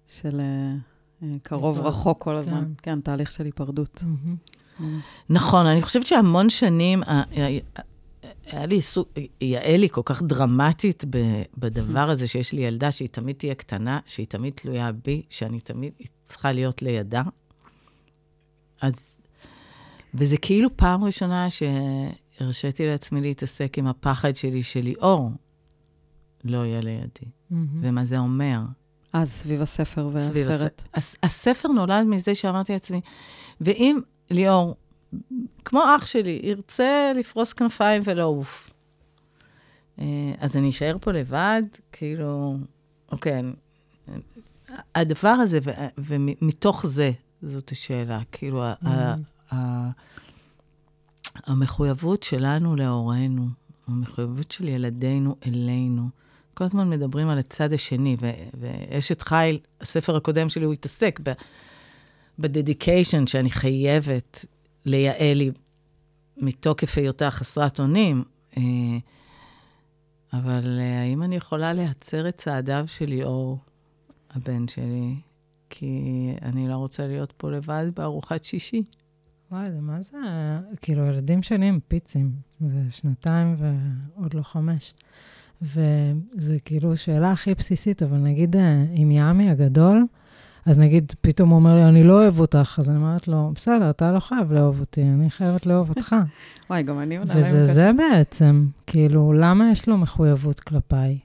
של אה, קרוב רחוק כל הזמן. כן, כן תהליך של היפרדות. נכון, אני חושבת שהמון שנים, היה לי סוג, יעלי כל כך דרמטית בדבר הזה, שיש לי ילדה שהיא תמיד תהיה קטנה, שהיא תמיד תלויה בי, שאני תמיד צריכה להיות לידה. אז, וזה כאילו פעם ראשונה שהרשיתי לעצמי להתעסק עם הפחד שלי שליאור לא יהיה לידי, mm-hmm. ומה זה אומר. אז סביב הספר והסרט. הס, הספר נולד מזה שאמרתי לעצמי, ואם ליאור, כמו אח שלי, ירצה לפרוס כנפיים ולעוף, אה, אז אני אשאר פה לבד, כאילו, אוקיי, הדבר הזה, ו, ומתוך זה, זאת השאלה, כאילו, mm-hmm. ה, ה, המחויבות שלנו להורינו, המחויבות של ילדינו אלינו, כל הזמן מדברים על הצד השני, ואשת חיל, הספר הקודם שלי, הוא התעסק בדדיקיישן שאני חייבת ליעלי מתוקף היותה חסרת אונים. אה, אבל אה, האם אני יכולה להצר את צעדיו של ליאור, הבן שלי? כי אני לא רוצה להיות פה לבד בארוחת שישי. וואי, זה מה זה? כאילו, ילדים שלי הם פיצים. זה שנתיים ועוד לא חמש. וזה כאילו שאלה הכי בסיסית, אבל נגיד אה, עם יעמי הגדול, אז נגיד, פתאום הוא אומר לי, אני לא אוהב אותך, אז אני אומרת לו, בסדר, אתה לא חייב לאהוב אותי, אני חייבת לאהוב אותך. וואי, גם אני עונה להם ככה. וזה זה בעצם, כאילו, למה יש לו מחויבות כלפיי?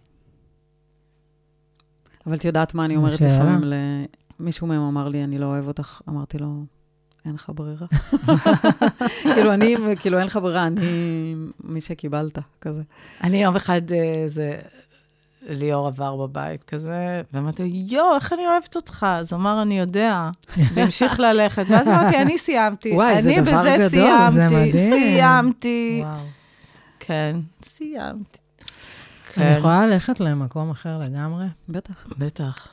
אבל את יודעת מה אני אומרת לפעמים למישהו מהם אמר לי, אני לא אוהב אותך, אמרתי לו, אין לך ברירה. כאילו, אני, כאילו, אין לך ברירה, אני מי שקיבלת, כזה. אני יום אחד, אה, ליאור עבר בבית כזה, ואמרתי יואו, איך אני אוהבת אותך? אז הוא אמר, אני יודע, והמשיך ללכת. ואז אמרתי, אני סיימתי. וואי, זה דבר גדול, סיימתי, זה מדהים. סיימתי. וואו. כן, סיימתי. כן. אני יכולה ללכת למקום אחר לגמרי? בטח. בטח.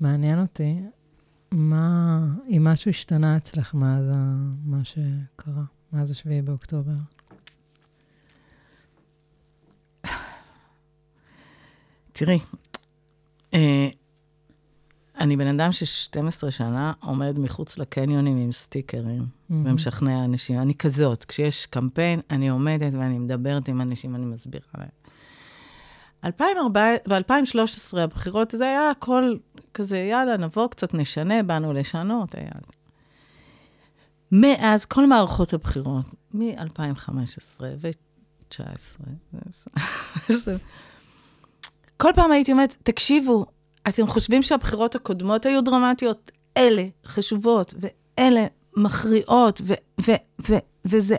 מעניין אותי. מה, אם משהו השתנה אצלך מאז מה שקרה, מאז השביעי באוקטובר? תראי, אה, אני בן אדם ש-12 שנה עומד מחוץ לקניונים עם סטיקרים mm-hmm. ומשכנע אנשים. אני כזאת, כשיש קמפיין, אני עומדת ואני מדברת עם אנשים, אני מסבירה להם. ב-2013, הבחירות, זה היה הכל כזה, יאללה, נבוא קצת, נשנה, באנו לשנות. היה... מאז, כל מערכות הבחירות, מ-2015 ו-2019, כל פעם הייתי אומרת, תקשיבו, אתם חושבים שהבחירות הקודמות היו דרמטיות? אלה חשובות, ואלה מכריעות, ו- ו- ו- וזה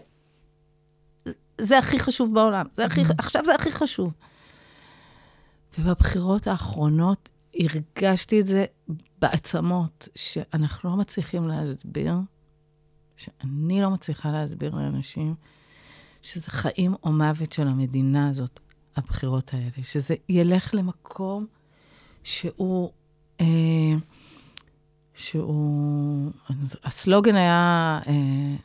זה הכי חשוב בעולם. זה הכי, mm-hmm. עכשיו זה הכי חשוב. ובבחירות האחרונות הרגשתי את זה בעצמות, שאנחנו לא מצליחים להסביר, שאני לא מצליחה להסביר לאנשים, שזה חיים או מוות של המדינה הזאת, הבחירות האלה, שזה ילך למקום שהוא, אה, שהוא, הסלוגן היה, אה,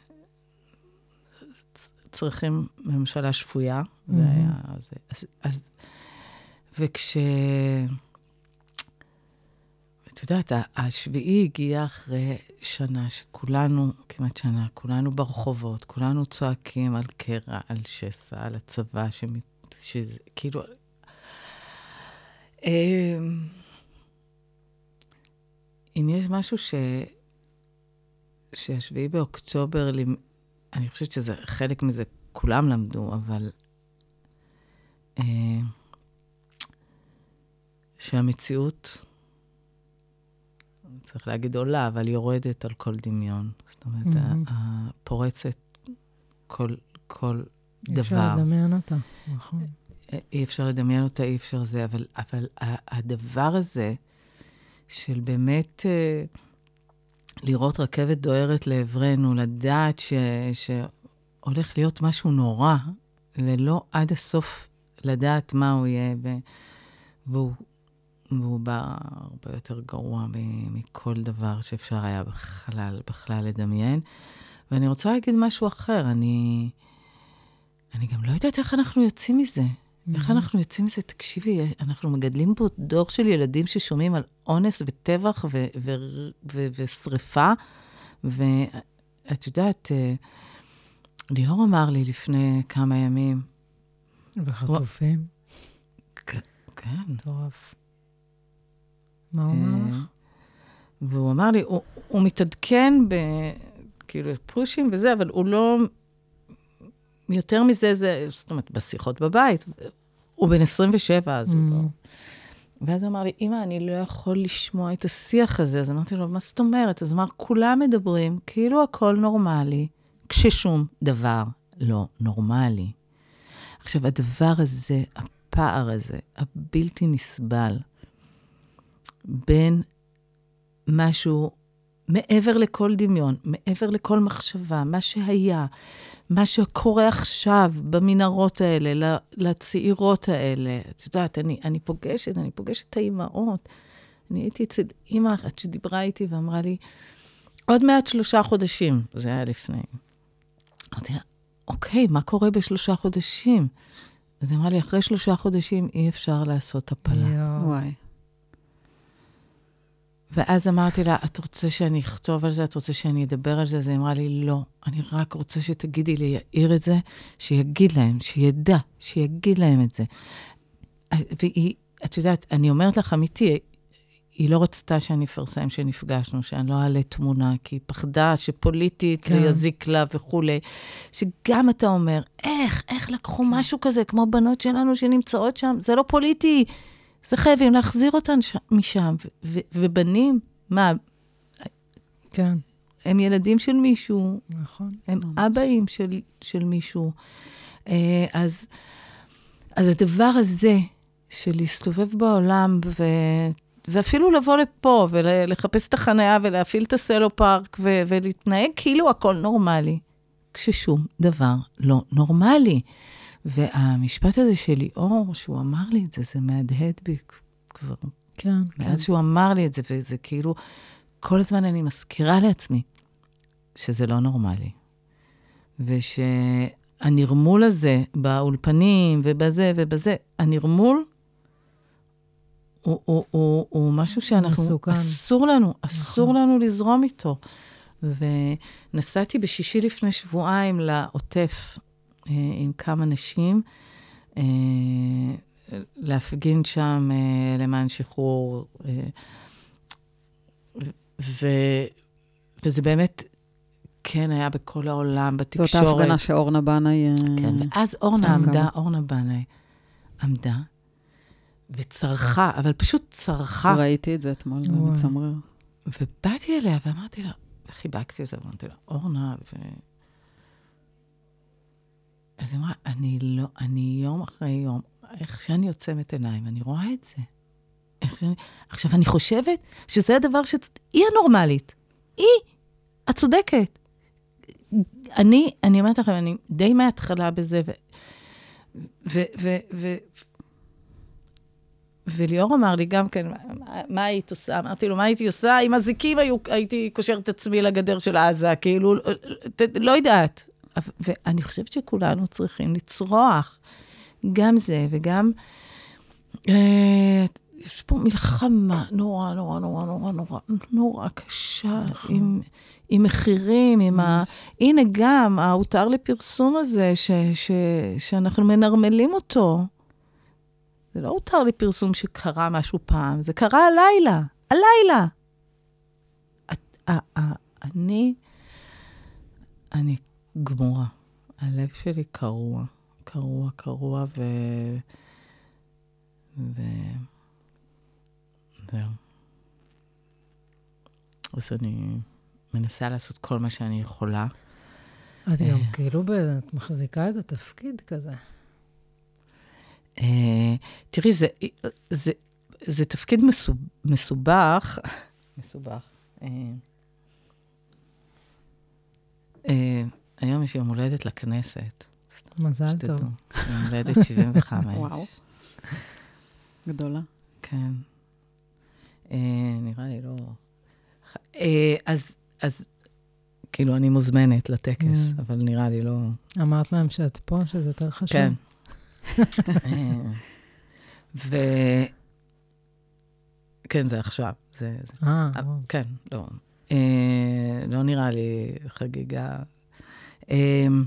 צריכים ממשלה שפויה, mm-hmm. זה היה, זה, אז, אז וכש... את יודעת, השביעי הגיע אחרי שנה שכולנו, כמעט שנה, כולנו ברחובות, כולנו צועקים על קרע, על שסע, על הצבא, שזה כאילו... אמ, אם יש משהו ש... שהשביעי באוקטובר, אני חושבת שזה, חלק מזה כולם למדו, אבל... אה, שהמציאות, צריך להגיד עולה, אבל יורדת על כל דמיון. זאת אומרת, mm-hmm. פורצת כל, כל אי דבר. אי אפשר לדמיין אותה, נכון. אי אפשר לדמיין אותה, אי אפשר זה, אבל, אבל הדבר הזה, של באמת אה, לראות רכבת דוהרת לעברנו, לדעת ש, שהולך להיות משהו נורא, ולא עד הסוף לדעת מה הוא יהיה, והוא והוא בא הרבה יותר גרוע מכל דבר שאפשר היה בכלל, בכלל לדמיין. ואני רוצה להגיד משהו אחר, אני, אני גם לא יודעת איך אנחנו יוצאים מזה. Mm-hmm. איך אנחנו יוצאים מזה? תקשיבי, אנחנו מגדלים פה דור של ילדים ששומעים על אונס וטבח ו- ו- ו- ושריפה, ואת יודעת, אה, ליאור אמר לי לפני כמה ימים, וחטופים. כן. מטורף. מה הוא אמר לך? והוא אמר לי, הוא, הוא מתעדכן ב... כאילו, פושים וזה, אבל הוא לא... יותר מזה, זה, זאת אומרת, בשיחות בבית. הוא בן 27, אז הוא לא... ואז הוא אמר לי, אמא, אני לא יכול לשמוע את השיח הזה. אז אמרתי לו, מה זאת אומרת? אז הוא אמר, כולם מדברים כאילו הכל נורמלי, כששום דבר לא נורמלי. עכשיו, הדבר הזה, הפער הזה, הבלתי נסבל, בין משהו מעבר לכל דמיון, מעבר לכל מחשבה, מה שהיה, מה שקורה עכשיו במנהרות האלה, לצעירות האלה. את יודעת, אני, אני פוגשת, אני פוגשת את האימהות. אני הייתי אצל אימא אחת שדיברה איתי ואמרה לי, עוד מעט שלושה חודשים, זה היה לפני. אמרתי לה, אוקיי, מה קורה בשלושה חודשים? אז היא אמרה לי, אחרי שלושה חודשים אי אפשר לעשות הפלה. וואי. ואז אמרתי לה, את רוצה שאני אכתוב על זה? את רוצה שאני אדבר על זה? אז היא אמרה לי, לא, אני רק רוצה שתגידי ליאיר את זה, שיגיד להם, שידע, שיגיד להם את זה. והיא, את יודעת, אני אומרת לך, אמיתי, היא לא רצתה שאני אפרסם שנפגשנו, שאני לא אעלה תמונה, כי היא פחדה שפוליטית כן. זה יזיק לה וכולי. שגם אתה אומר, איך, איך לקחו כן. משהו כזה, כמו בנות שלנו שנמצאות שם, זה לא פוליטי. זה חייבים להחזיר אותן ש... משם. ו- ובנים, מה? כן. הם ילדים של מישהו. נכון. הם אבאים של, של מישהו. אה, אז, אז הדבר הזה, של להסתובב בעולם ו... ואפילו לבוא לפה ולחפש את החניה ולהפעיל את הסלו פארק ו- ולהתנהג כאילו הכל נורמלי, כששום דבר לא נורמלי. והמשפט הזה של ליאור, שהוא אמר לי את זה, זה מהדהד בי כבר. כן, כן. מאז שהוא אמר לי את זה, וזה כאילו, כל הזמן אני מזכירה לעצמי שזה לא נורמלי. ושהנרמול הזה באולפנים ובזה ובזה, הנרמול הוא, הוא, הוא, הוא משהו שאנחנו, מסוכן. אסור לנו, אסור נכון. לנו לזרום איתו. ונסעתי בשישי לפני שבועיים לעוטף עם כמה נשים, אה, להפגין שם אה, למען שחרור. ו, וזה באמת, כן, היה בכל העולם, בתקשורת. זאת ההפגנה שאורנה בנאי... כן, ואז אורנה עמדה, אורנה בנאי עמדה וצרחה, אבל פשוט צרחה. ראיתי את זה אתמול, זה מצמרר. ובאתי אליה ואמרתי לה, וחיבקתי אותה, ואמרתי לה, אורנה, ו... אז היא אמרה, אני לא, אני יום אחרי יום, איך שאני עוצמת עיניים, אני רואה את זה. איך שאני... עכשיו, אני חושבת שזה הדבר ש... היא הנורמלית. היא, את צודקת. אני, אני אומרת לכם, אני די מההתחלה בזה, ו... ו... ו... ו... וליאור אמר לי גם כן, מה, מה היית עושה? אמרתי לו, מה הייתי עושה? עם אזיקים היו, הייתי קושרת את עצמי לגדר של עזה, כאילו, לא יודעת. ואני חושבת שכולנו צריכים לצרוח. גם זה וגם... אה, יש פה מלחמה נורא, נורא, נורא, נורא, נורא, נורא קשה, נכון. עם, עם מחירים, עם ה... הנה גם ההותר לפרסום הזה, ש, ש, שאנחנו מנרמלים אותו. זה לא הותר לפרסום שקרה משהו פעם, זה קרה הלילה, הלילה. אני, אני גמורה. הלב שלי קרוע, קרוע, קרוע, ו... ו... זהו. אז אני מנסה לעשות כל מה שאני יכולה. את גם אה. כאילו, את מחזיקה איזה תפקיד כזה. אה, תראי, זה, זה, זה תפקיד מסובך, מסובך. היום יש יום הולדת לכנסת. מזל טוב. יום הולדת 75. וואו. גדולה. כן. אה, נראה לי לא... אה, אז, אז כאילו, אני מוזמנת לטקס, mm. אבל נראה לי לא... אמרת להם שאת פה, שזה יותר חשוב. כן. אה, ו... כן, זה עכשיו. זה, זה... אה, כן, לא. אה, לא נראה לי חגיגה אמ,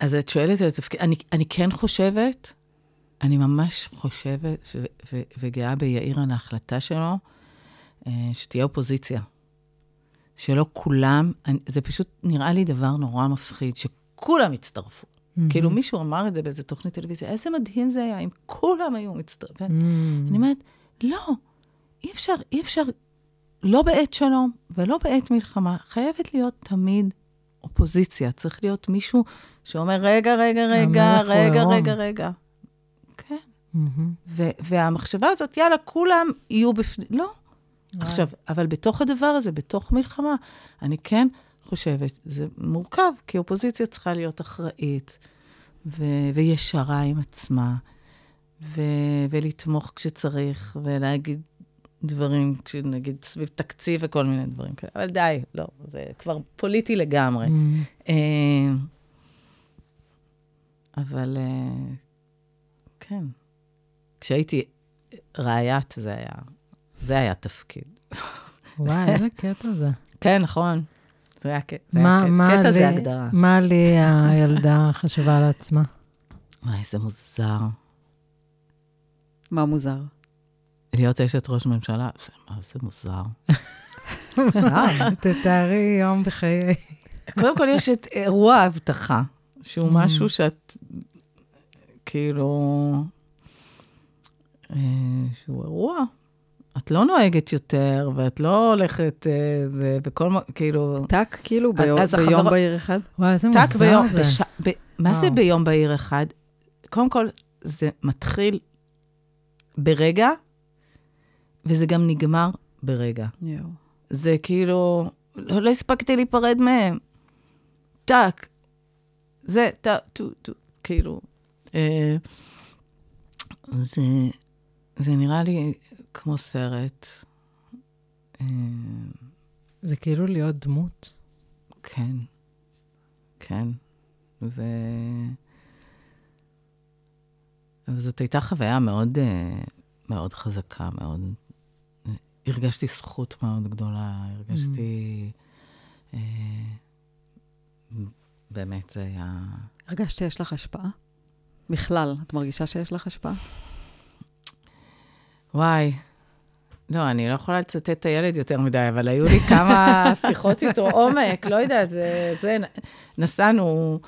אז את שואלת על התפקיד, אני, אני כן חושבת, אני ממש חושבת ו, ו, וגאה ביאיר על ההחלטה שלו, אה, שתהיה אופוזיציה. שלא כולם, אני, זה פשוט נראה לי דבר נורא מפחיד, שכולם יצטרפו. Mm-hmm. כאילו מישהו אמר את זה באיזה תוכנית טלוויזיה, איזה מדהים זה היה אם כולם היו מצטרפים. Mm-hmm. אני אומרת, לא, אי אפשר, אי אפשר, לא בעת שלום ולא בעת מלחמה. חייבת להיות תמיד אופוזיציה. צריך להיות מישהו שאומר, רגע, רגע, רגע, רגע, עירום." רגע, רגע. כן. והמחשבה הזאת, יאללה, כולם יהיו בפנים. לא. עכשיו, אבל בתוך הדבר הזה, בתוך מלחמה, אני כן חושבת, זה מורכב, כי אופוזיציה צריכה להיות אחראית ו- וישרה עם עצמה, ו- ולתמוך כשצריך, ולהגיד דברים, נגיד סביב תקציב וכל מיני דברים כאלה. אבל די, לא, זה כבר פוליטי לגמרי. Mm-hmm. אה, אבל אה, כן, כשהייתי רעיית, זה היה, זה היה תפקיד. וואי, איזה קטע זה. כן, נכון. זה היה קטע לי- זה הגדרה. מה לי הילדה חשבה על עצמה? וואי, איזה מוזר. מה מוזר? להיות אשת ראש ממשלה, זה- מה זה מוזר. תתארי יום בחיי. קודם כל, יש את אירוע האבטחה, שהוא Mm. משהו שאת, כאילו, אה, שהוא אירוע. את לא נוהגת יותר, ואת לא הולכת, אה, זה, וכל מה, כאילו... טאק, כאילו, ביום- אז ביום החברות- בהיר אחד? וואי, איזה טאק מוזר ביום, זה. בש... ב... מה זה. ביום בהיר אחד? קודם כל, זה מתחיל ברגע, וזה גם נגמר ברגע. יואו. זה כאילו, לא, לא הספקתי להיפרד מהם. טאק. זה, טאק, טו, טו, כאילו. אה, זה, זה נראה לי כמו סרט. אה, זה כאילו להיות דמות. כן, כן. ו... אבל זאת הייתה חוויה מאוד, אה, מאוד חזקה, מאוד... הרגשתי זכות מאוד גדולה, הרגשתי... אה, באמת, זה היה... הרגשת שיש לך השפעה? בכלל, את מרגישה שיש לך השפעה? וואי, לא, אני לא יכולה לצטט את הילד יותר מדי, אבל היו לי כמה שיחות איתו עומק, לא יודעת, זה... זה נסענו,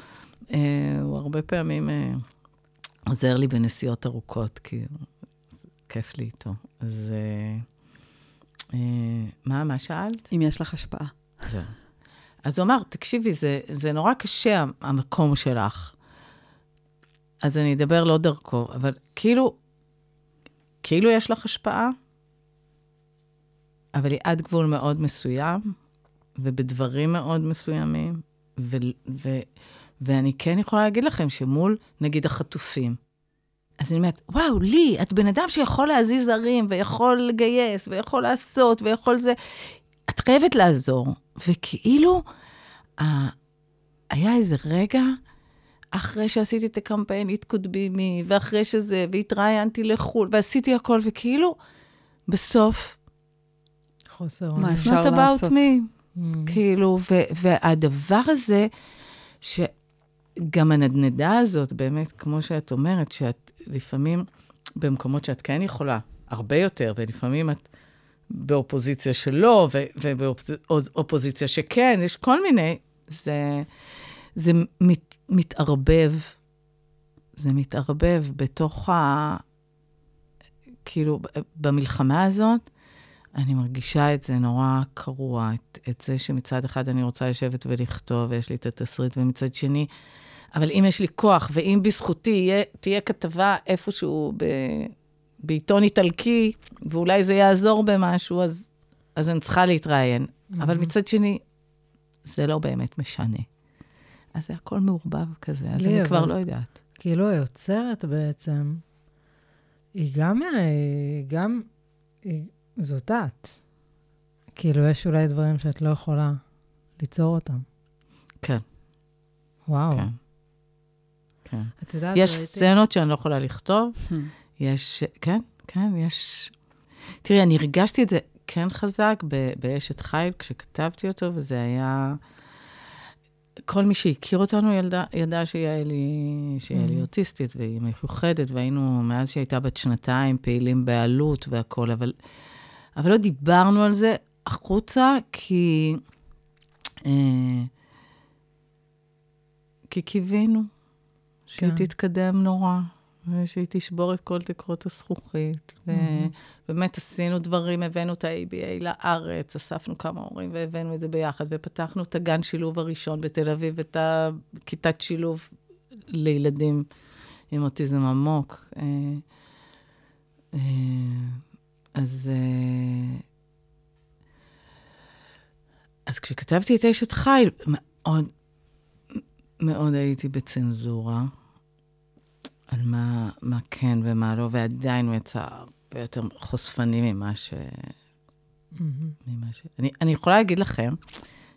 אה, הוא הרבה פעמים אה, עוזר לי בנסיעות ארוכות, כי זה כיף לי איתו. אז אה, מה, מה שאלת? אם יש לך השפעה. זהו. אז הוא אמר, תקשיבי, זה, זה נורא קשה, המקום שלך. אז אני אדבר לא דרכו, אבל כאילו, כאילו יש לך השפעה, אבל היא עד גבול מאוד מסוים, ובדברים מאוד מסוימים, ו, ו, ואני כן יכולה להגיד לכם שמול, נגיד, החטופים, אז אני אומרת, וואו, לי, את בן אדם שיכול להזיז ערים, ויכול לגייס, ויכול לעשות, ויכול זה, את חייבת לעזור. וכאילו, ה... היה איזה רגע, אחרי שעשיתי את הקמפיין It could be me, ואחרי שזה, והתראיינתי לחו"ל, ועשיתי הכל, וכאילו, בסוף, חוסר מה אפשר לעשות? me. Mm. כאילו, ו- והדבר הזה, שגם הנדנדה הזאת, באמת, כמו שאת אומרת, שאת לפעמים, במקומות שאת כן יכולה, הרבה יותר, ולפעמים את באופוזיציה שלא, ובאופוזיציה שכן, יש כל מיני, זה, זה מת, מתערבב, זה מתערבב בתוך ה... כאילו, במלחמה הזאת, אני מרגישה את זה נורא קרוע, את, את זה שמצד אחד אני רוצה לשבת ולכתוב, ויש לי את התסריט, ומצד שני, אבל אם יש לי כוח, ואם בזכותי יהיה, תהיה כתבה איפשהו ב, בעיתון איטלקי, ואולי זה יעזור במשהו, אז, אז אני צריכה להתראיין. Mm-hmm. אבל מצד שני, זה לא באמת משנה. אז זה הכל מעורבב כזה, אז אני כבר אבל- לא יודעת. כאילו היוצרת בעצם, היא גם, היא גם, היא, זאת את. כאילו, יש אולי דברים שאת לא יכולה ליצור אותם. כן, וואו. כן. כן. את יודעת, יש ראיתי- סצנות שאני לא יכולה לכתוב, יש, כן, כן, יש... תראי, אני הרגשתי את זה כן חזק ב- באשת חיל כשכתבתי אותו, וזה היה... כל מי שהכיר אותנו ידע, ידע שיעל היא, שיעל היא אוטיסטית והיא מיוחדת, והיינו, מאז שהיא הייתה בת שנתיים, פעילים בעלות והכול, אבל, אבל לא דיברנו על זה החוצה, כי... אה, כי קיווינו שהיא כן. תתקדם נורא, ושהיא תשבור את כל תקרות הזכוכית. ובאמת עשינו דברים, הבאנו את ה-ABA לארץ, אספנו כמה הורים והבאנו את זה ביחד, ופתחנו את הגן שילוב הראשון בתל אביב, את הכיתת שילוב לילדים עם אוטיזם עמוק. אה, אה, אז... אה, אז כשכתבתי את אשת חיל, מאוד, מאוד הייתי בצנזורה על מה, מה כן ומה לא, ועדיין הוא יצא הרבה יותר חושפני ממה ש... ממה ש... אני, אני יכולה להגיד לכם,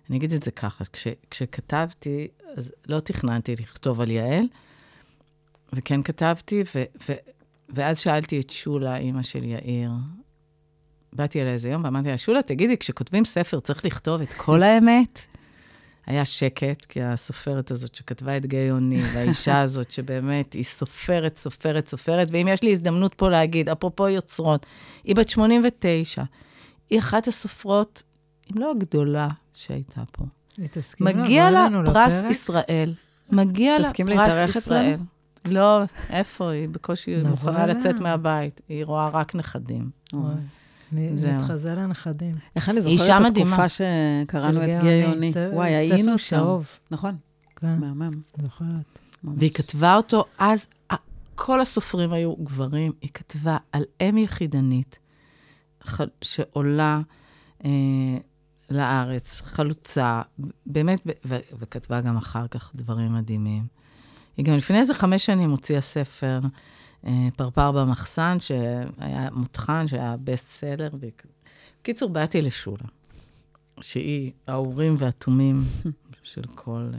אני אגיד את זה ככה, כש, כשכתבתי, אז לא תכננתי לכתוב על יעל, וכן כתבתי, ו, ו, ואז שאלתי את שולה, אימא של יאיר, באתי אליה איזה יום ואמרתי לה, שולה, תגידי, כשכותבים ספר צריך לכתוב את כל האמת? היה שקט, כי הסופרת הזאת שכתבה את גיא-אוני, והאישה הזאת שבאמת, היא סופרת, סופרת, סופרת, ואם יש לי הזדמנות פה להגיד, אפרופו יוצרות, היא בת 89, היא אחת הסופרות, אם לא הגדולה שהייתה פה. מגיע לה פרס ישראל. מגיע לה פרס ישראל. לא, איפה היא? בקושי מוכנה לצאת מהבית. היא רואה רק נכדים. נתחזה לנכדים. איך אני זוכרת את התקופה שקראנו את גיא-אוני. וואי, היינו שם. נכון. כן. מהמם. זוכרת. והיא כתבה אותו אז, כל הסופרים היו גברים, היא כתבה על אם יחידנית שעולה אה, לארץ, חלוצה, באמת, ו- וכתבה גם אחר כך דברים מדהימים. היא גם לפני איזה חמש שנים הוציאה ספר, פרפר במחסן, שהיה מותחן, שהיה בסט סלר. בקיצור, באתי לשולה, שהיא האורים והתומים של כל...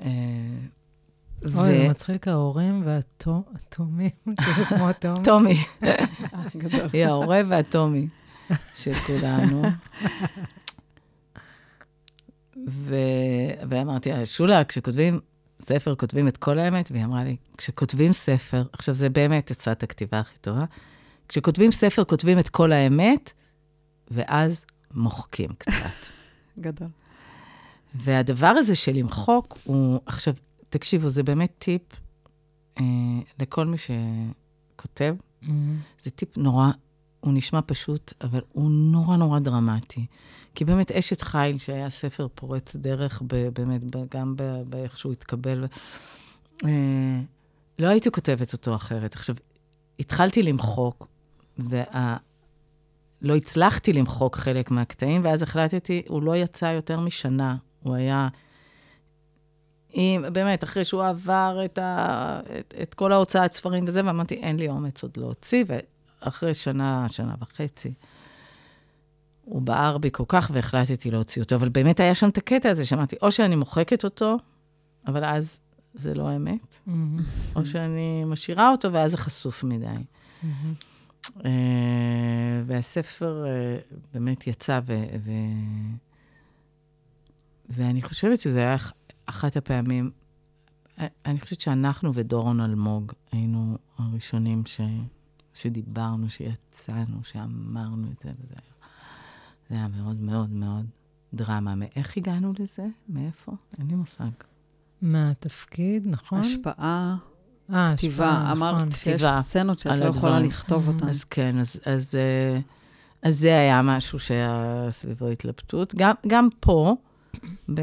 אה, אוי, זה מצחיק, ההורים והתומים, כאילו כמו תומי. תומי. היא ההורה והתומי של כולנו. ואמרתי, שולה, כשכותבים ספר, כותבים את כל האמת? והיא אמרה לי, כשכותבים ספר, עכשיו, זה באמת עצת הכתיבה הכי טובה, כשכותבים ספר, כותבים את כל האמת, ואז מוחקים קצת. גדול. והדבר הזה של למחוק הוא, עכשיו, תקשיבו, זה באמת טיפ אה, לכל מי שכותב. Mm-hmm. זה טיפ נורא, הוא נשמע פשוט, אבל הוא נורא נורא דרמטי. כי באמת אשת חיל, שהיה ספר פורץ דרך, באמת, גם באיך שהוא התקבל, אה, לא הייתי כותבת אותו אחרת. עכשיו, התחלתי למחוק, ולא הצלחתי למחוק חלק מהקטעים, ואז החלטתי, הוא לא יצא יותר משנה. הוא היה... אם, באמת, אחרי שהוא עבר את, ה, את, את כל ההוצאת ספרים וזה, ואמרתי, אין לי אומץ עוד להוציא, ואחרי שנה, שנה וחצי, הוא בער בי כל כך, והחלטתי להוציא אותו. אבל באמת היה שם את הקטע הזה, שאמרתי, או שאני מוחקת אותו, אבל אז זה לא האמת, mm-hmm. או שאני משאירה אותו, ואז זה חשוף מדי. Mm-hmm. Uh, והספר uh, באמת יצא, ו... ו... ואני חושבת שזה היה אחת הפעמים, אני חושבת שאנחנו ודורון אלמוג היינו הראשונים ש, שדיברנו, שיצאנו, שאמרנו את זה, וזה היה, זה היה מאוד מאוד מאוד דרמה. מאיך הגענו לזה? מאיפה? אין לי מושג. מהתפקיד, נכון? השפעה. אה, כתיבה. השפעה, אמרת נכון. שיש סצנות שאת על לא יכולה. לכתוב אותן. אז כן, אז, אז, אה, אז זה היה משהו שהיה סביבו התלבטות. גם, גם פה, ב,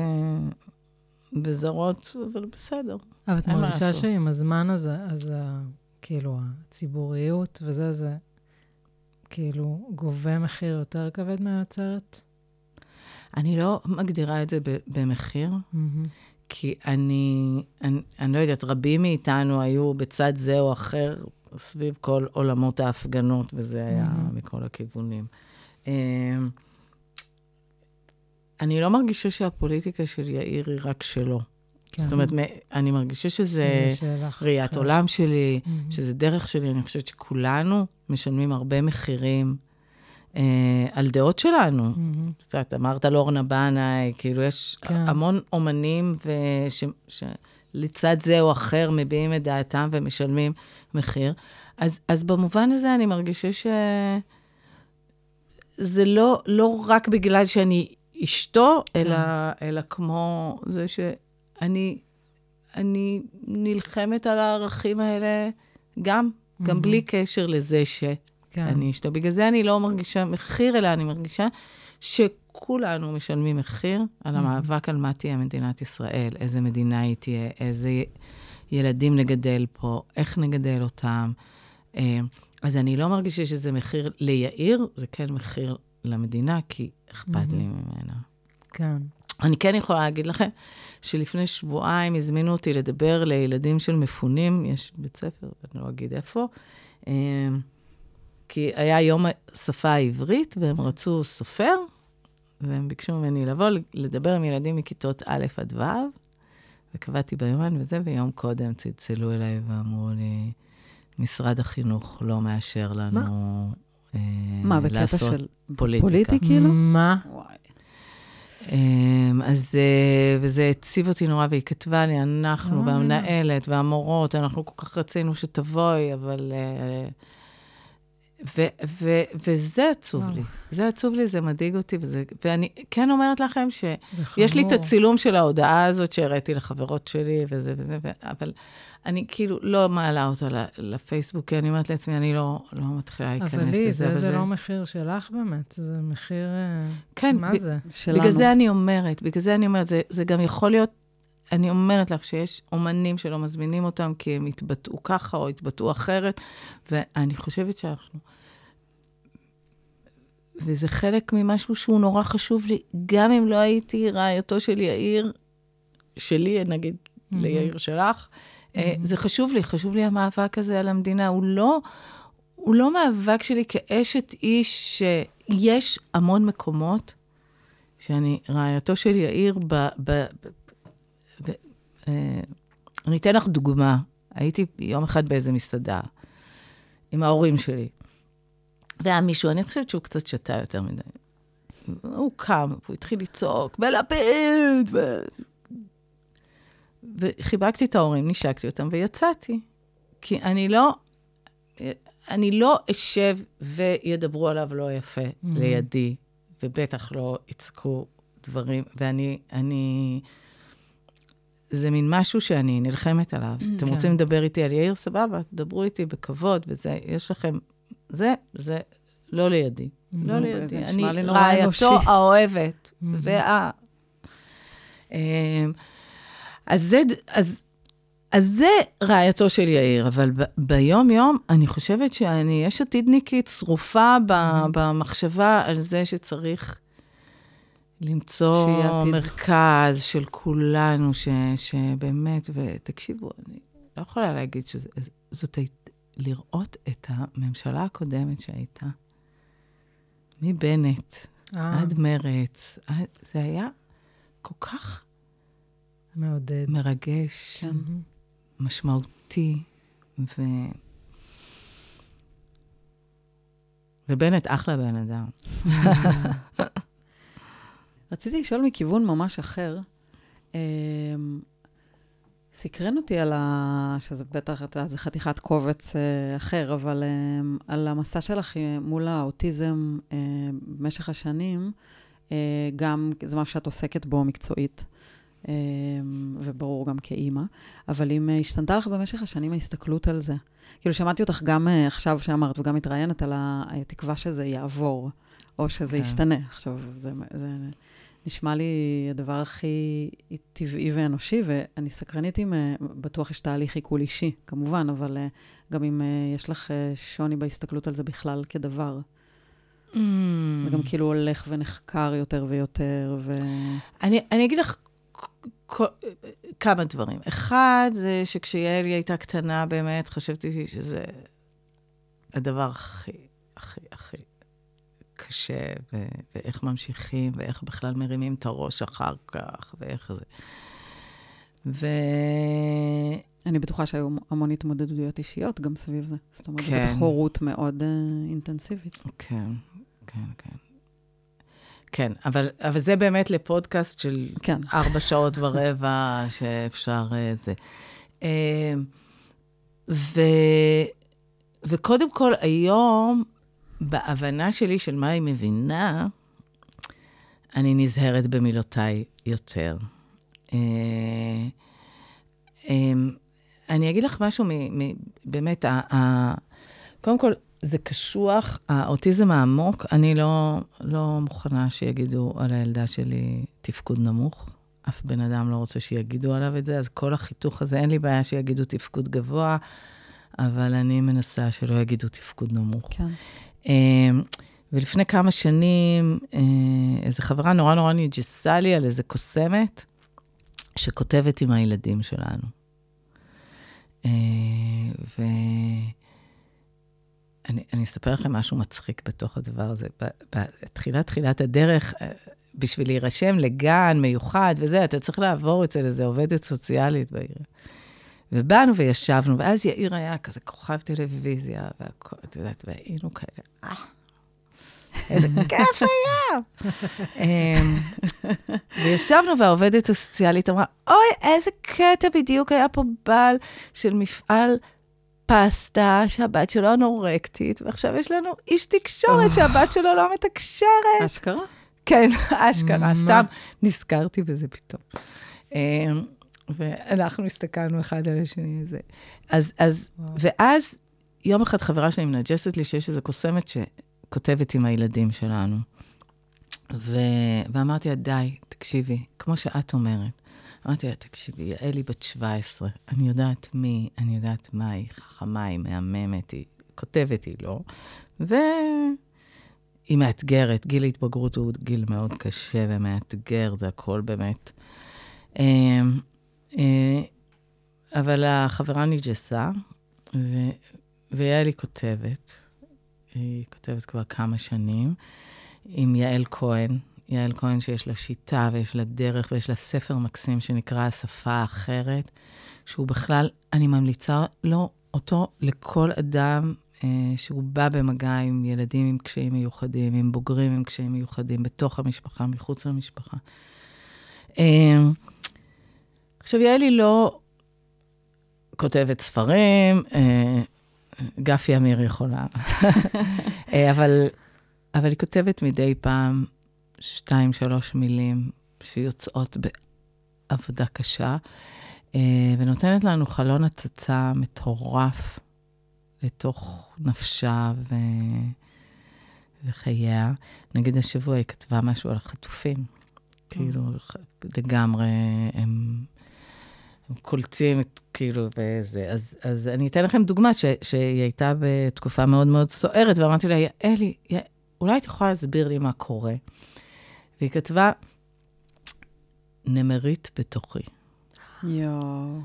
בזרות, אבל בסדר. אבל את מה מרגישה. שעם הזמן הזה, אז כאילו הציבוריות וזה, זה כאילו גובה מחיר יותר כבד מהיוצרת? אני לא מגדירה את זה במחיר, מהמם. כי אני, אני, אני לא יודעת, רבים מאיתנו היו בצד זה או אחר סביב כל עולמות ההפגנות, וזה היה Mhm. מכל הכיוונים. אמ, אני לא מרגישה שהפוליטיקה של יאיר היא רק שלו. כן. זאת אומרת, אני מרגישה שזה שאלה ראיית. עולם שלי, מהמם. שזה דרך שלי. אני חושבת שכולנו משלמים הרבה מחירים אה, על דעות שלנו. Mm-hmm. את יודעת, אמרת על אורנה בנאי, כאילו, יש כן. המון אומנים שלצד זה או אחר מביעים את דעתם ומשלמים מחיר. אז, אז במובן הזה אני מרגישה ש... זה לא, לא רק בגלל שאני אשתו, כן. אלא, אלא כמו זה שאני אני נלחמת על הערכים האלה גם, mm-hmm. גם בלי קשר לזה שאני כן. אשתו. בגלל זה אני לא מרגישה מחיר, אלא אני מרגישה שכולנו משלמים מחיר על המאבק על מה תהיה מדינת ישראל, איזה מדינה היא תהיה, איזה ילדים נגדל פה, איך נגדל אותם. אה, אז אני לא מרגישה שזה מחיר ליאיר, זה כן מחיר למדינה, כי אכפת mm-hmm. לי ממנה. כן. אני כן יכולה להגיד לכם שלפני שבועיים הזמינו אותי לדבר לילדים של מפונים, יש בית ספר, אני לא אגיד איפה, אה, כי היה יום השפה העברית, והם רצו סופר, והם ביקשו ממני לבוא לדבר עם ילדים מכיתות א' עד ו', וקבעתי ביומן וזה, ויום קודם צלצלו אליי ואמרו לי, משרד החינוך לא מאשר לנו מה? אה, מה, בקטע של פוליטיקה. פוליטי כאילו? מה? אמ, אז, אה, וזה הציב אותי נורא, והיא כתבה לי, אנחנו אה. והמנהלת והמורות, אנחנו כל כך רצינו שתבואי, אבל... אה, ו, ו, וזה עצוב לי, זה עצוב לי, זה מדאיג אותי, וזה, ואני כן אומרת לכם שיש לי את הצילום של ההודעה הזאת שהראיתי לחברות שלי, וזה וזה, ו, אבל אני כאילו לא מעלה אותה לפייסבוק, כי אני אומרת לעצמי, אני לא, לא מתחילה להיכנס לזה. אבל לי, זה, זה לא מחיר שלך באמת, זה מחיר... כן, מה ב- זה? שלנו. בגלל זה אני אומרת, בגלל זה אני אומרת, זה, זה גם יכול להיות, אני אומרת לך שיש אומנים שלא מזמינים אותם כי הם התבטאו ככה או התבטאו אחרת, ואני חושבת שאנחנו... וזה חלק ממשהו שהוא נורא חשוב לי, גם אם לא הייתי רעייתו של יאיר, שלי, נגיד, mm-hmm. ליאיר שלך, Mm-hmm. זה חשוב לי, חשוב לי המאבק הזה על המדינה. הוא לא, הוא לא מאבק שלי כאשת איש שיש המון מקומות שאני, רעייתו של יאיר, ב... ב, ב, אני אתן לך דוגמה. הייתי יום אחד באיזה מסעדה עם ההורים שלי. והיה מישהו, אני חושבת שהוא קצת שתה יותר מדי. הוא קם, הוא התחיל לצעוק, בלפיד, ו... וחיבקתי את ההורים, נשקתי אותם ויצאתי. כי אני לא, אני לא אשב וידברו עליו לא יפה mm-hmm. לידי, ובטח לא יצעקו דברים, ואני, אני... זה מין משהו שאני נלחמת עליו. Mm, אתם כן. רוצים לדבר איתי על יאיר, סבבה, דברו איתי בכבוד, וזה, יש לכם... זה, זה לא לידי. Mm-hmm. לא לידי. אני רעייתו האוהבת, mm-hmm. וה... אמ, אז זה, אז, אז זה רעייתו של יאיר, אבל ב, ביום-יום אני חושבת שאני יש עתידניקית שרופה ב, mm-hmm. במחשבה על זה שצריך למצוא מרכז של כולנו, ש, שבאמת, ותקשיבו, אני לא יכולה להגיד שזאת הייתה, לראות את הממשלה הקודמת שהייתה, מבנט אה. עד מרץ, זה היה כל כך מעודד. מרגש, כן. משמעותי, ו... ובנט אחלה בן אדם. רציתי לשאול מכיוון ממש אחר. אמ, סקרן אותי על ה... שזה בטח, זה חתיכת קובץ אה, אחר, אבל אמ, על המסע שלך מול האוטיזם אה, במשך השנים, אה, גם זה מה שאת עוסקת בו מקצועית. אמ, וברור גם כאימא, אבל אם השתנתה לך במשך השנים ההסתכלות על זה. כאילו, שמעתי אותך גם עכשיו שאמרת, וגם מתראיינת על התקווה שזה יעבור, או שזה כן. ישתנה. עכשיו, זה, זה נשמע לי הדבר הכי טבעי ואנושי, ואני סקרנית אם, אה, בטוח יש תהליך עיכול אישי, כמובן, אבל גם אם יש לך שוני בהסתכלות על זה בכלל כדבר. Mm. וגם כאילו הולך ונחקר יותר ויותר, ו... אני, אני אגיד לך כמה דברים. אחד, זה שכשיעל הייתה קטנה, באמת, חשבתי שזה הדבר הכי, הכי, הכי קשה, ו- ואיך ממשיכים, ואיך בכלל מרימים את הראש אחר כך, ואיך זה. ו... אני בטוחה שהיו המון התמודדויות אישיות גם סביב זה. זאת אומרת, כן. בטח הורות מאוד uh, אינטנסיבית. כן, כן, כן. כן, אבל, אבל זה באמת לפודקאסט של כן. ארבע שעות ורבע, שאפשר אה, זה. אה, ו, וקודם כל, היום, בהבנה שלי של מה היא מבינה, אני נזהרת במילותיי יותר. אה, אני אגיד לך משהו, מ, מ, באמת, ה, ה, קודם כל, זה קשוח, האוטיזם העמוק, אני לא, לא מוכנה שיגידו על הילדה שלי תפקוד נמוך. אף בן אדם לא רוצה שיגידו עליו את זה, אז כל החיתוך הזה, אין לי בעיה שיגידו תפקוד גבוה, אבל אני מנסה שלא יגידו תפקוד נמוך. כן. אמ, ולפני כמה שנים, אה, איזו חברה נורא נורא נג'סה לי על איזה קוסמת שכותבת עם הילדים שלנו. אה, ו... אני, אני אספר לכם משהו מצחיק בתוך הדבר הזה. בתחילת, תחילת הדרך, אה, בשביל להירשם לגן מיוחד וזה, אתה צריך לעבור אצל איזה עובדת סוציאלית בעיר. ובאנו וישבנו, ואז יאיר היה כזה כוכב טלוויזיה, והכל, את יודעת, והיינו כאלה, אה, איזה כיף היה. אמ, וישבנו, והעובדת הסוציאלית אמרה, אוי, איזה קטע בדיוק היה פה בעל של מפעל פסטה שהבת שלו אנורקטית, ועכשיו יש לנו איש תקשורת שהבת שלו לא מתקשרת. אשכרה? כן, אשכרה, סתם נזכרתי בזה פתאום. אמ, ואנחנו הסתכלנו אחד על השני. הזה. אז, אז, ואז יום אחד חברה שלי מנג'סת לי שיש איזו קוסמת שכותבת עם הילדים שלנו. ו... ואמרתי לה, די, תקשיבי, כמו שאת אומרת, אמרתי לה, תקשיבי, יעלי בת 17, אני יודעת מי, אני יודעת מה היא, חכמה, היא מהממת, היא כותבת, היא לא. והיא מאתגרת, גיל ההתבגרות הוא גיל מאוד קשה ומאתגר, זה הכל באמת. אה, אבל החברה נג'סה, ויעלי כותבת, היא כותבת כבר כמה שנים, עם יעל כהן, יעל כהן שיש לה שיטה ויש לה דרך ויש לה ספר מקסים שנקרא השפה האחרת, שהוא בכלל, אני ממליצה לו אותו לכל אדם אה, שהוא בא במגע עם ילדים עם קשיים מיוחדים, עם בוגרים עם קשיים מיוחדים, בתוך המשפחה, מחוץ למשפחה. אה, עכשיו, יעלי לא כותבת ספרים, אה, גפי אמיר יכולה, אה, אבל, אבל היא כותבת מדי פעם שתיים, שלוש מילים שיוצאות בעבודה קשה, אה, ונותנת לנו חלון הצצה מטורף לתוך נפשה ו... וחייה. נגיד השבוע היא כתבה משהו על החטופים. כאילו, לגמרי, הם, הם קולטים את, כאילו, וזה. אז, אז אני אתן לכם דוגמה ש, שהיא הייתה בתקופה מאוד מאוד סוערת, ואמרתי לה, יעלי, אולי את יכולה להסביר לי מה קורה? והיא כתבה, נמרית בתוכי. יואו.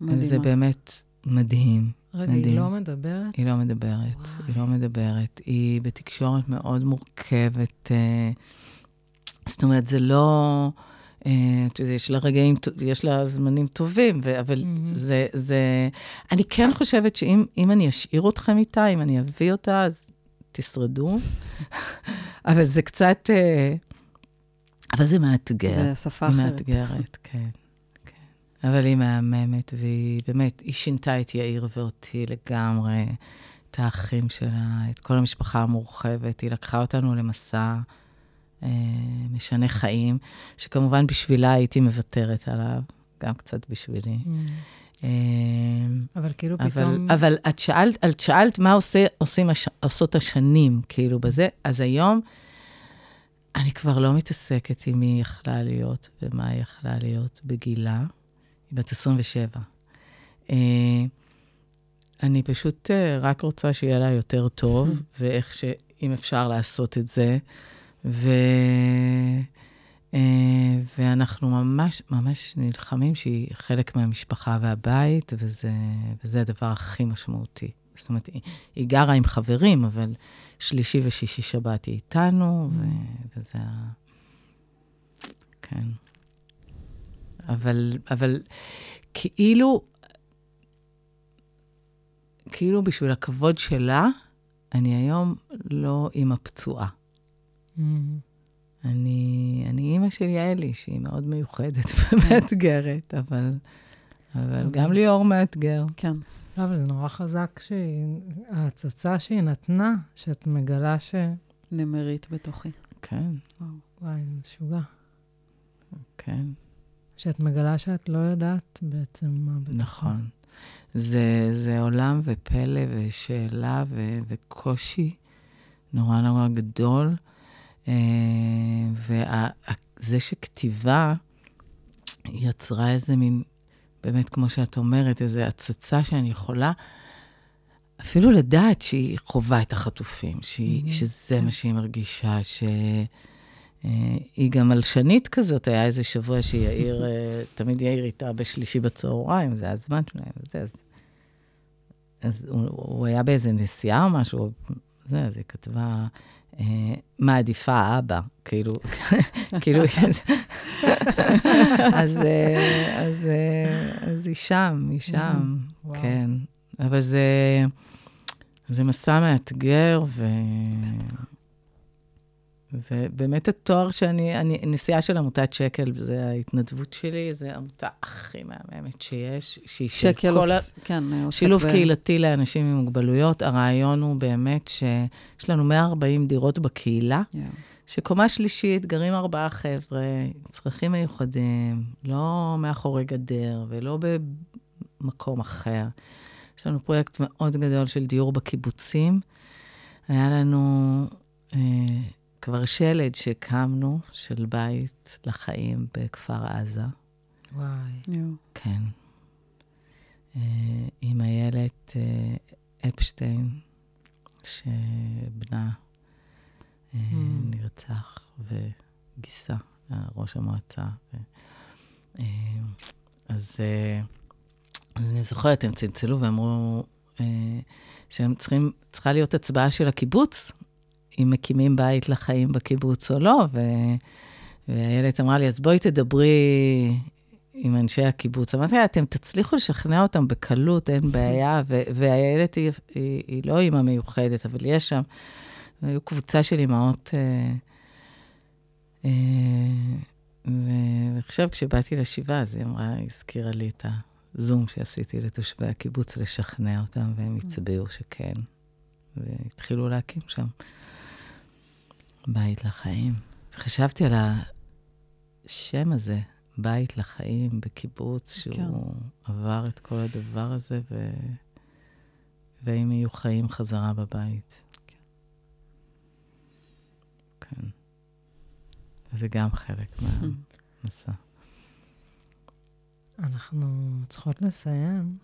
וזה באמת מדהים. רגע, מדהים. היא לא מדברת? היא לא מדברת, וואי. היא לא מדברת. היא בתקשורת מאוד מורכבת. אה, זאת אומרת, זה לא... אה, את יודעת, יש לה רגעים, יש לה זמנים טובים, אבל mm-hmm. זה, זה... אני כן חושבת שאם אני אשאיר אתכם איתה, אם אני אביא אותה, אז תשרדו. אבל זה קצת... אה, אבל זה מאתגר. זה שפה אחרת. מאתגרת, כן, כן. אבל היא מהממת, והיא באמת, היא שינתה את יאיר ואותי לגמרי, את האחים שלה, את כל המשפחה המורחבת. היא לקחה אותנו למסע משנה חיים, שכמובן בשבילה הייתי מוותרת עליו, גם קצת בשבילי. Mm. אמ, אבל כאילו אבל, פתאום... אבל את שאלת, את שאלת מה עושה, עושים, הש, עושות השנים, כאילו, בזה, אז היום אני כבר לא מתעסקת עם מי יכלה להיות ומה היא יכלה להיות בגילה. היא בת 27. אה, אני פשוט אה, רק רוצה שיהיה לה יותר טוב, ואיך ש... אם אפשר לעשות את זה. ו... אה, ואנחנו ממש ממש נלחמים שהיא חלק מהמשפחה והבית, וזה, וזה הדבר הכי משמעותי. זאת אומרת, היא, היא גרה עם חברים, אבל שלישי ושישי שבת היא איתנו, ו, וזה ה... כן. אבל, אבל כאילו, כאילו בשביל הכבוד שלה, אני היום לא אימא פצועה. Mm. אני, אני אימא של יעלי, שהיא מאוד מיוחדת ומאתגרת, אבל, אבל גם ליאור מאתגר. כן. לא, אבל זה נורא חזק שההצצה שהיא נתנה, שאת מגלה ש... נמרית בתוכי. כן, וואו. וואי, זה משוגע. כן, שאת מגלה שאת לא יודעת בעצם מה בתוכה. נכון. זה, זה עולם ופלא ושאלה ו, וקושי נורא נורא גדול. וזה שכתיבה יצרה איזה מין, באמת, כמו שאת אומרת, איזו הצצה שאני יכולה אפילו לדעת שהיא חווה את החטופים, שהיא, Mhm. שזה כן. מה שהיא מרגישה, שהיא גם מלשנית כזאת, היה איזה שבוע שיאיר, אה, תמיד יאיר איתה בשלישי בצהריים, זה הזמן שלהם, וזה, אז, אז הוא, הוא היה באיזה נסיעה או משהו, זה, אז היא כתבה, אה, מעדיפה אבא, כאילו, כאילו, אז, אה, אז, אה, אז היא שם, היא שם. כן. אבל זה, זה מסע מאתגר, ו... ובאמת התואר שאני, אני נשיאה של עמותת שקל, זה ההתנדבות שלי, זו העמותה הכי מהממת שיש, שהיא שקל, כל ה- כן, עוסק שילוב ב- קהילתי לאנשים עם מוגבלויות. הרעיון הוא באמת שיש לנו 140 דירות בקהילה, יואו. שקומה שלישית גרים ארבעה חבר'ה, צרכים מיוחדים, לא מאחורי גדר ולא במקום אחר. יש לנו פרויקט מאוד גדול של דיור בקיבוצים. היה לנו אה, כבר שלד שהקמנו, של בית לחיים בכפר עזה. וואי. כן. אה, עם איילת אה, אפשטיין, שבנה אה, Mm. נרצח, וגיסה, ראש המועצה. אז, אז אני זוכרת, הם צלצלו ואמרו שהם צריכים, צריכה להיות הצבעה של הקיבוץ, אם מקימים בית לחיים בקיבוץ או לא, ו... ואיילת אמרה לי, אז בואי תדברי עם אנשי הקיבוץ. אמרתי לה, אתם תצליחו לשכנע אותם בקלות, אין בעיה, ו- ואיילת היא, היא, היא לא אימא מיוחדת, אבל יש שם, היו קבוצה של אימהות, אה, אה, ועכשיו כשבאתי לשבעה, אז היא אמרה, היא הזכירה לי את הזום שעשיתי לתושבי הקיבוץ, לשכנע אותם, והם הצביעו שכן, והתחילו להקים שם בית לחיים. וחשבתי על השם הזה, בית לחיים בקיבוץ, שהוא כן. עבר את כל הדבר הזה, ו... ואם יהיו חיים חזרה בבית. כן. זה גם חלק מהמסע. אנחנו צריכות לסיים,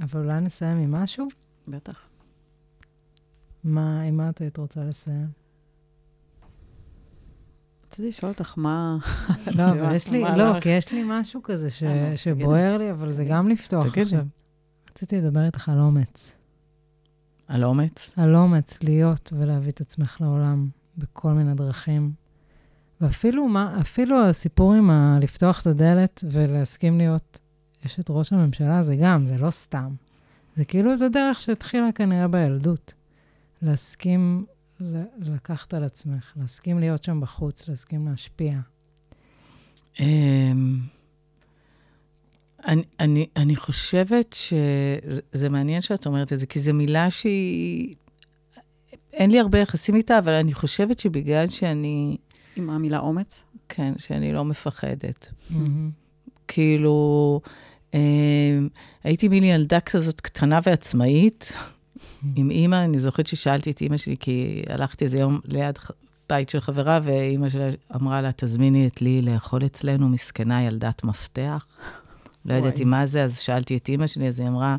אבל אולי נסיים עם משהו? בטח. מה, עם מה את היית רוצה לסיים? רציתי לשאול אותך מה... לא, אבל יש לי, לא? כי יש לי משהו כזה אה, שבוער לי, אבל זה גם לפתוח. עכשיו. רציתי לדבר איתך על אומץ. על אומץ? על אומץ להיות ולהביא את עצמך לעולם בכל מיני דרכים. ואפילו מה, אפילו הסיפור עם ה- לפתוח את הדלת ולהסכים להיות אשת ראש הממשלה, זה גם, זה לא סתם. זה כאילו איזה דרך שהתחילה כנראה בילדות. להסכים לקחת על עצמך, להסכים להיות שם בחוץ, להסכים להשפיע. אמ, אני, אני, אני חושבת שזה זה מעניין שאת אומרת את זה, כי זו מילה שהיא... אין לי הרבה יחסים איתה, אבל אני חושבת שבגלל שאני, עם המילה אומץ? כן, שאני לא מפחדת. כאילו, אמ, הייתי מין ילדה כזאת קטנה ועצמאית, עם אימא, אני זוכרת ששאלתי את אימא שלי, כי הלכתי איזה יום ליד בית של חברה, ואימא שלה אמרה לה, תזמיני את לי לאכול אצלנו, מסכנה ילדת מפתח. לא. ידעתי מה זה, אז שאלתי את אימא שלי, אז היא אמרה,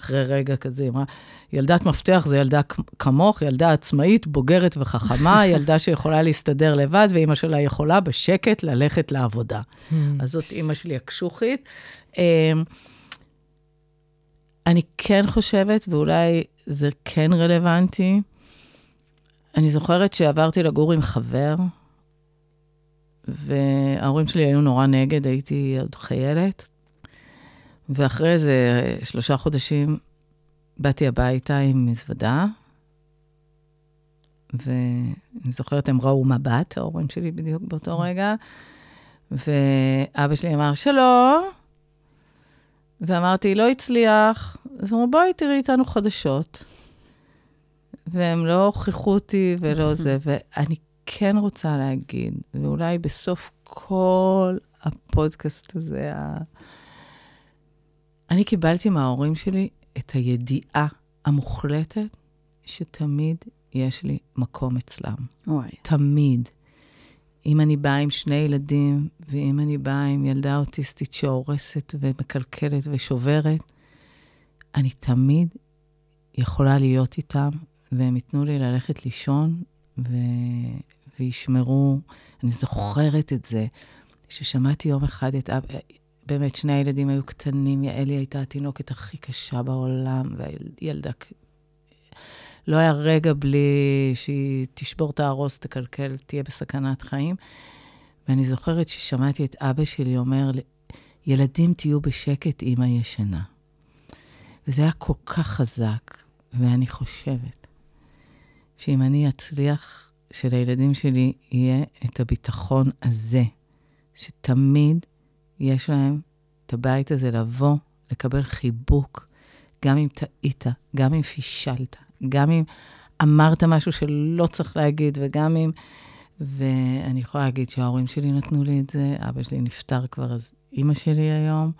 אחרי רגע כזה, היא אמרה, ילדת מפתח זה ילדה כמוך, ילדה עצמאית, בוגרת וחכמה, ילדה שיכולה להסתדר לבד, ואימא שלה יכולה בשקט ללכת לעבודה. מהמם. אז זאת אימא שלי הקשוחית. אני כן חושבת, ואולי זה כן רלוונטי, אני זוכרת שעברתי לגור עם חבר, וההורים שלי היו נורא נגד, הייתי עוד חיילת, ואחרי איזה שלושה חודשים באתי הביתה עם מזוודה, ואני זוכרת, הם ראו מבט, ההורים שלי בדיוק באותו רגע, ואבא שלי אמר, שלום, ואמרתי, לא הצליח. אז אמרו, בואי תראי איתנו חדשות. והם לא הוכיחו אותי ולא זה, ואני כן רוצה להגיד, ואולי בסוף כל הפודקאסט הזה, ה... אני קיבלתי מההורים שלי את הידיעה המוחלטת שתמיד יש לי מקום אצלם. וואי. תמיד. אם אני באה עם שני ילדים, ואם אני באה עם ילדה אוטיסטית שהורסת ומקלקלת ושוברת, אני תמיד יכולה להיות איתם, והם ייתנו לי ללכת לישון, ו... וישמרו. אני זוכרת את זה, ששמעתי יום אחד את אבא, באמת, שני הילדים היו קטנים, יעלי הייתה התינוקת הכי קשה בעולם, והילדה... לא היה רגע בלי שהיא תשבור את הארוס, תקלקל, תהיה בסכנת חיים. ואני זוכרת ששמעתי את אבא שלי אומר, ילדים, תהיו בשקט, אמא ישנה. וזה היה כל כך חזק, ואני חושבת שאם אני אצליח, שלילדים שלי יהיה את הביטחון הזה, שתמיד יש להם את הבית הזה לבוא, לקבל חיבוק, גם אם טעית, גם אם פישלת, גם אם אמרת משהו שלא צריך להגיד, וגם אם... ואני יכולה להגיד שההורים שלי נתנו לי את זה, אבא שלי נפטר כבר, אז אימא שלי היום,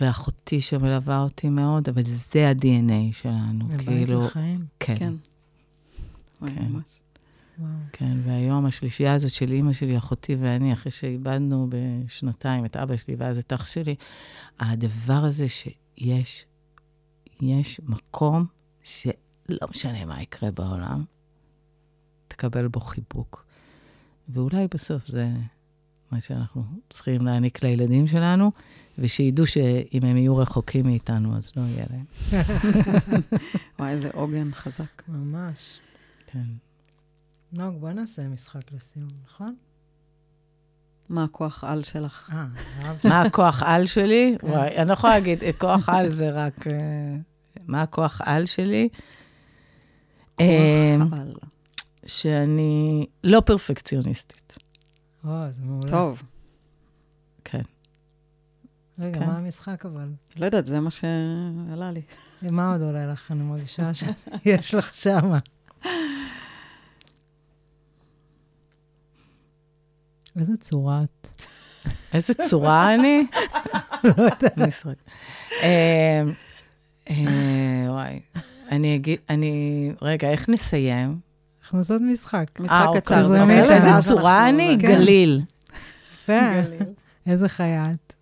ואחותי שמלווה אותי מאוד, אבל זה ה-DNA שלנו, כאילו... לחיים. כן. כן. כן. וואו. כן, והיום השלישייה הזאת של אימא שלי, אחותי ואני, אחרי שאיבדנו בשנתיים את אבא שלי ואז את אח שלי, הדבר הזה שיש, יש מקום שלא משנה מה יקרה בעולם, תקבל בו חיבוק. ואולי בסוף זה מה שאנחנו צריכים להעניק לילדים שלנו, ושידעו שאם הם יהיו רחוקים מאיתנו, אז לא יהיה להם. וואי, איזה עוגן חזק. ממש. כן. נוג, בוא נעשה משחק לסיום, נכון? מה הכוח על שלך? אה. מה הכוח על שלי? כן. וואי, אני לא יכולה להגיד, כוח על זה רק... אה, מה הכוח על שלי? אה, כוח על. שאני לא פרפקציוניסטית. או, זה מעולה. טוב, כן. רגע, כן. מה המשחק אבל? לא יודעת, זה מה שעלה לי. מה עוד עולה לך? אני מרגישה שיש לך שמה. איזה צורה את. איזה צורה אני? לא יודעת. אה, אה, וואי, אני אגיד, אני... רגע, איך נסיים? אנחנו עושות משחק. משחק אה, קצר. אוקיי, זה זרמי כאלה, איתה, איזה צורה אני? גליל. יפה. איזה חיה את.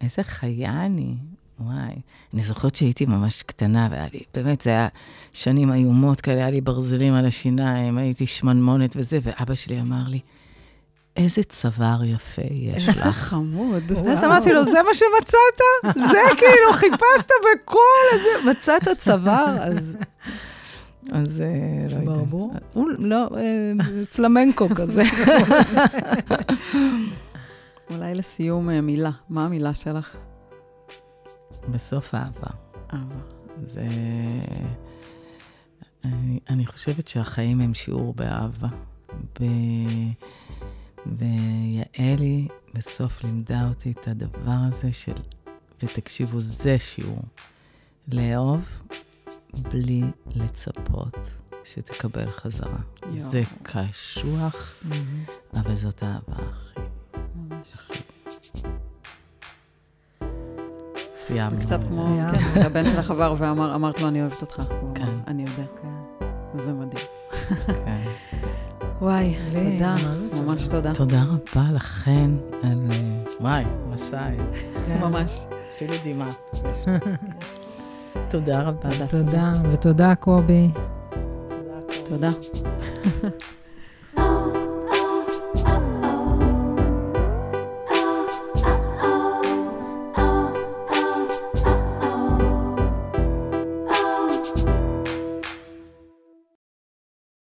איזה חיה אני. וואי. אני זוכרת שהייתי ממש קטנה, והיה לי, באמת, זה היה שנים איומות כאלה, היה לי ברזלים על השיניים, הייתי שמנמונת וזה, ואבא שלי אמר לי, איזה צוואר יפה יש איזה לך. חמוד. אז אמרתי לו, זה מה שמצאת? זה כאילו, חיפשת בכל הזה, מצאת צוואר? אז... אז אה, לא יודעת. ברבור? לא, אה, פלמנקו כזה. אולי לסיום אה, מילה. מה המילה שלך? בסוף אהבה. אהבה. זה... אני, אני חושבת שהחיים הם שיעור באהבה. ב... ויעלי בסוף לימדה אותי את הדבר הזה של, ותקשיבו, זה שיעור. לאהוב בלי לצפות שתקבל חזרה. יואו. זה קשוח, אבל זאת האהבה הכי. ממש. סיימנו. זה קצת כמו. כן, שהבן שלך עבר ואמר, אמרת לו, אני אוהבת אותך. כן. אני יודע. כן. זה מדהים. כן. וואי, לי, תודה. ממש תודה. תודה רבה לכן על... אה, וואי, מסע, כן. ממש. אפילו דמעה. תודה רבה. תודה. תודה, ותודה, קובי. תודה.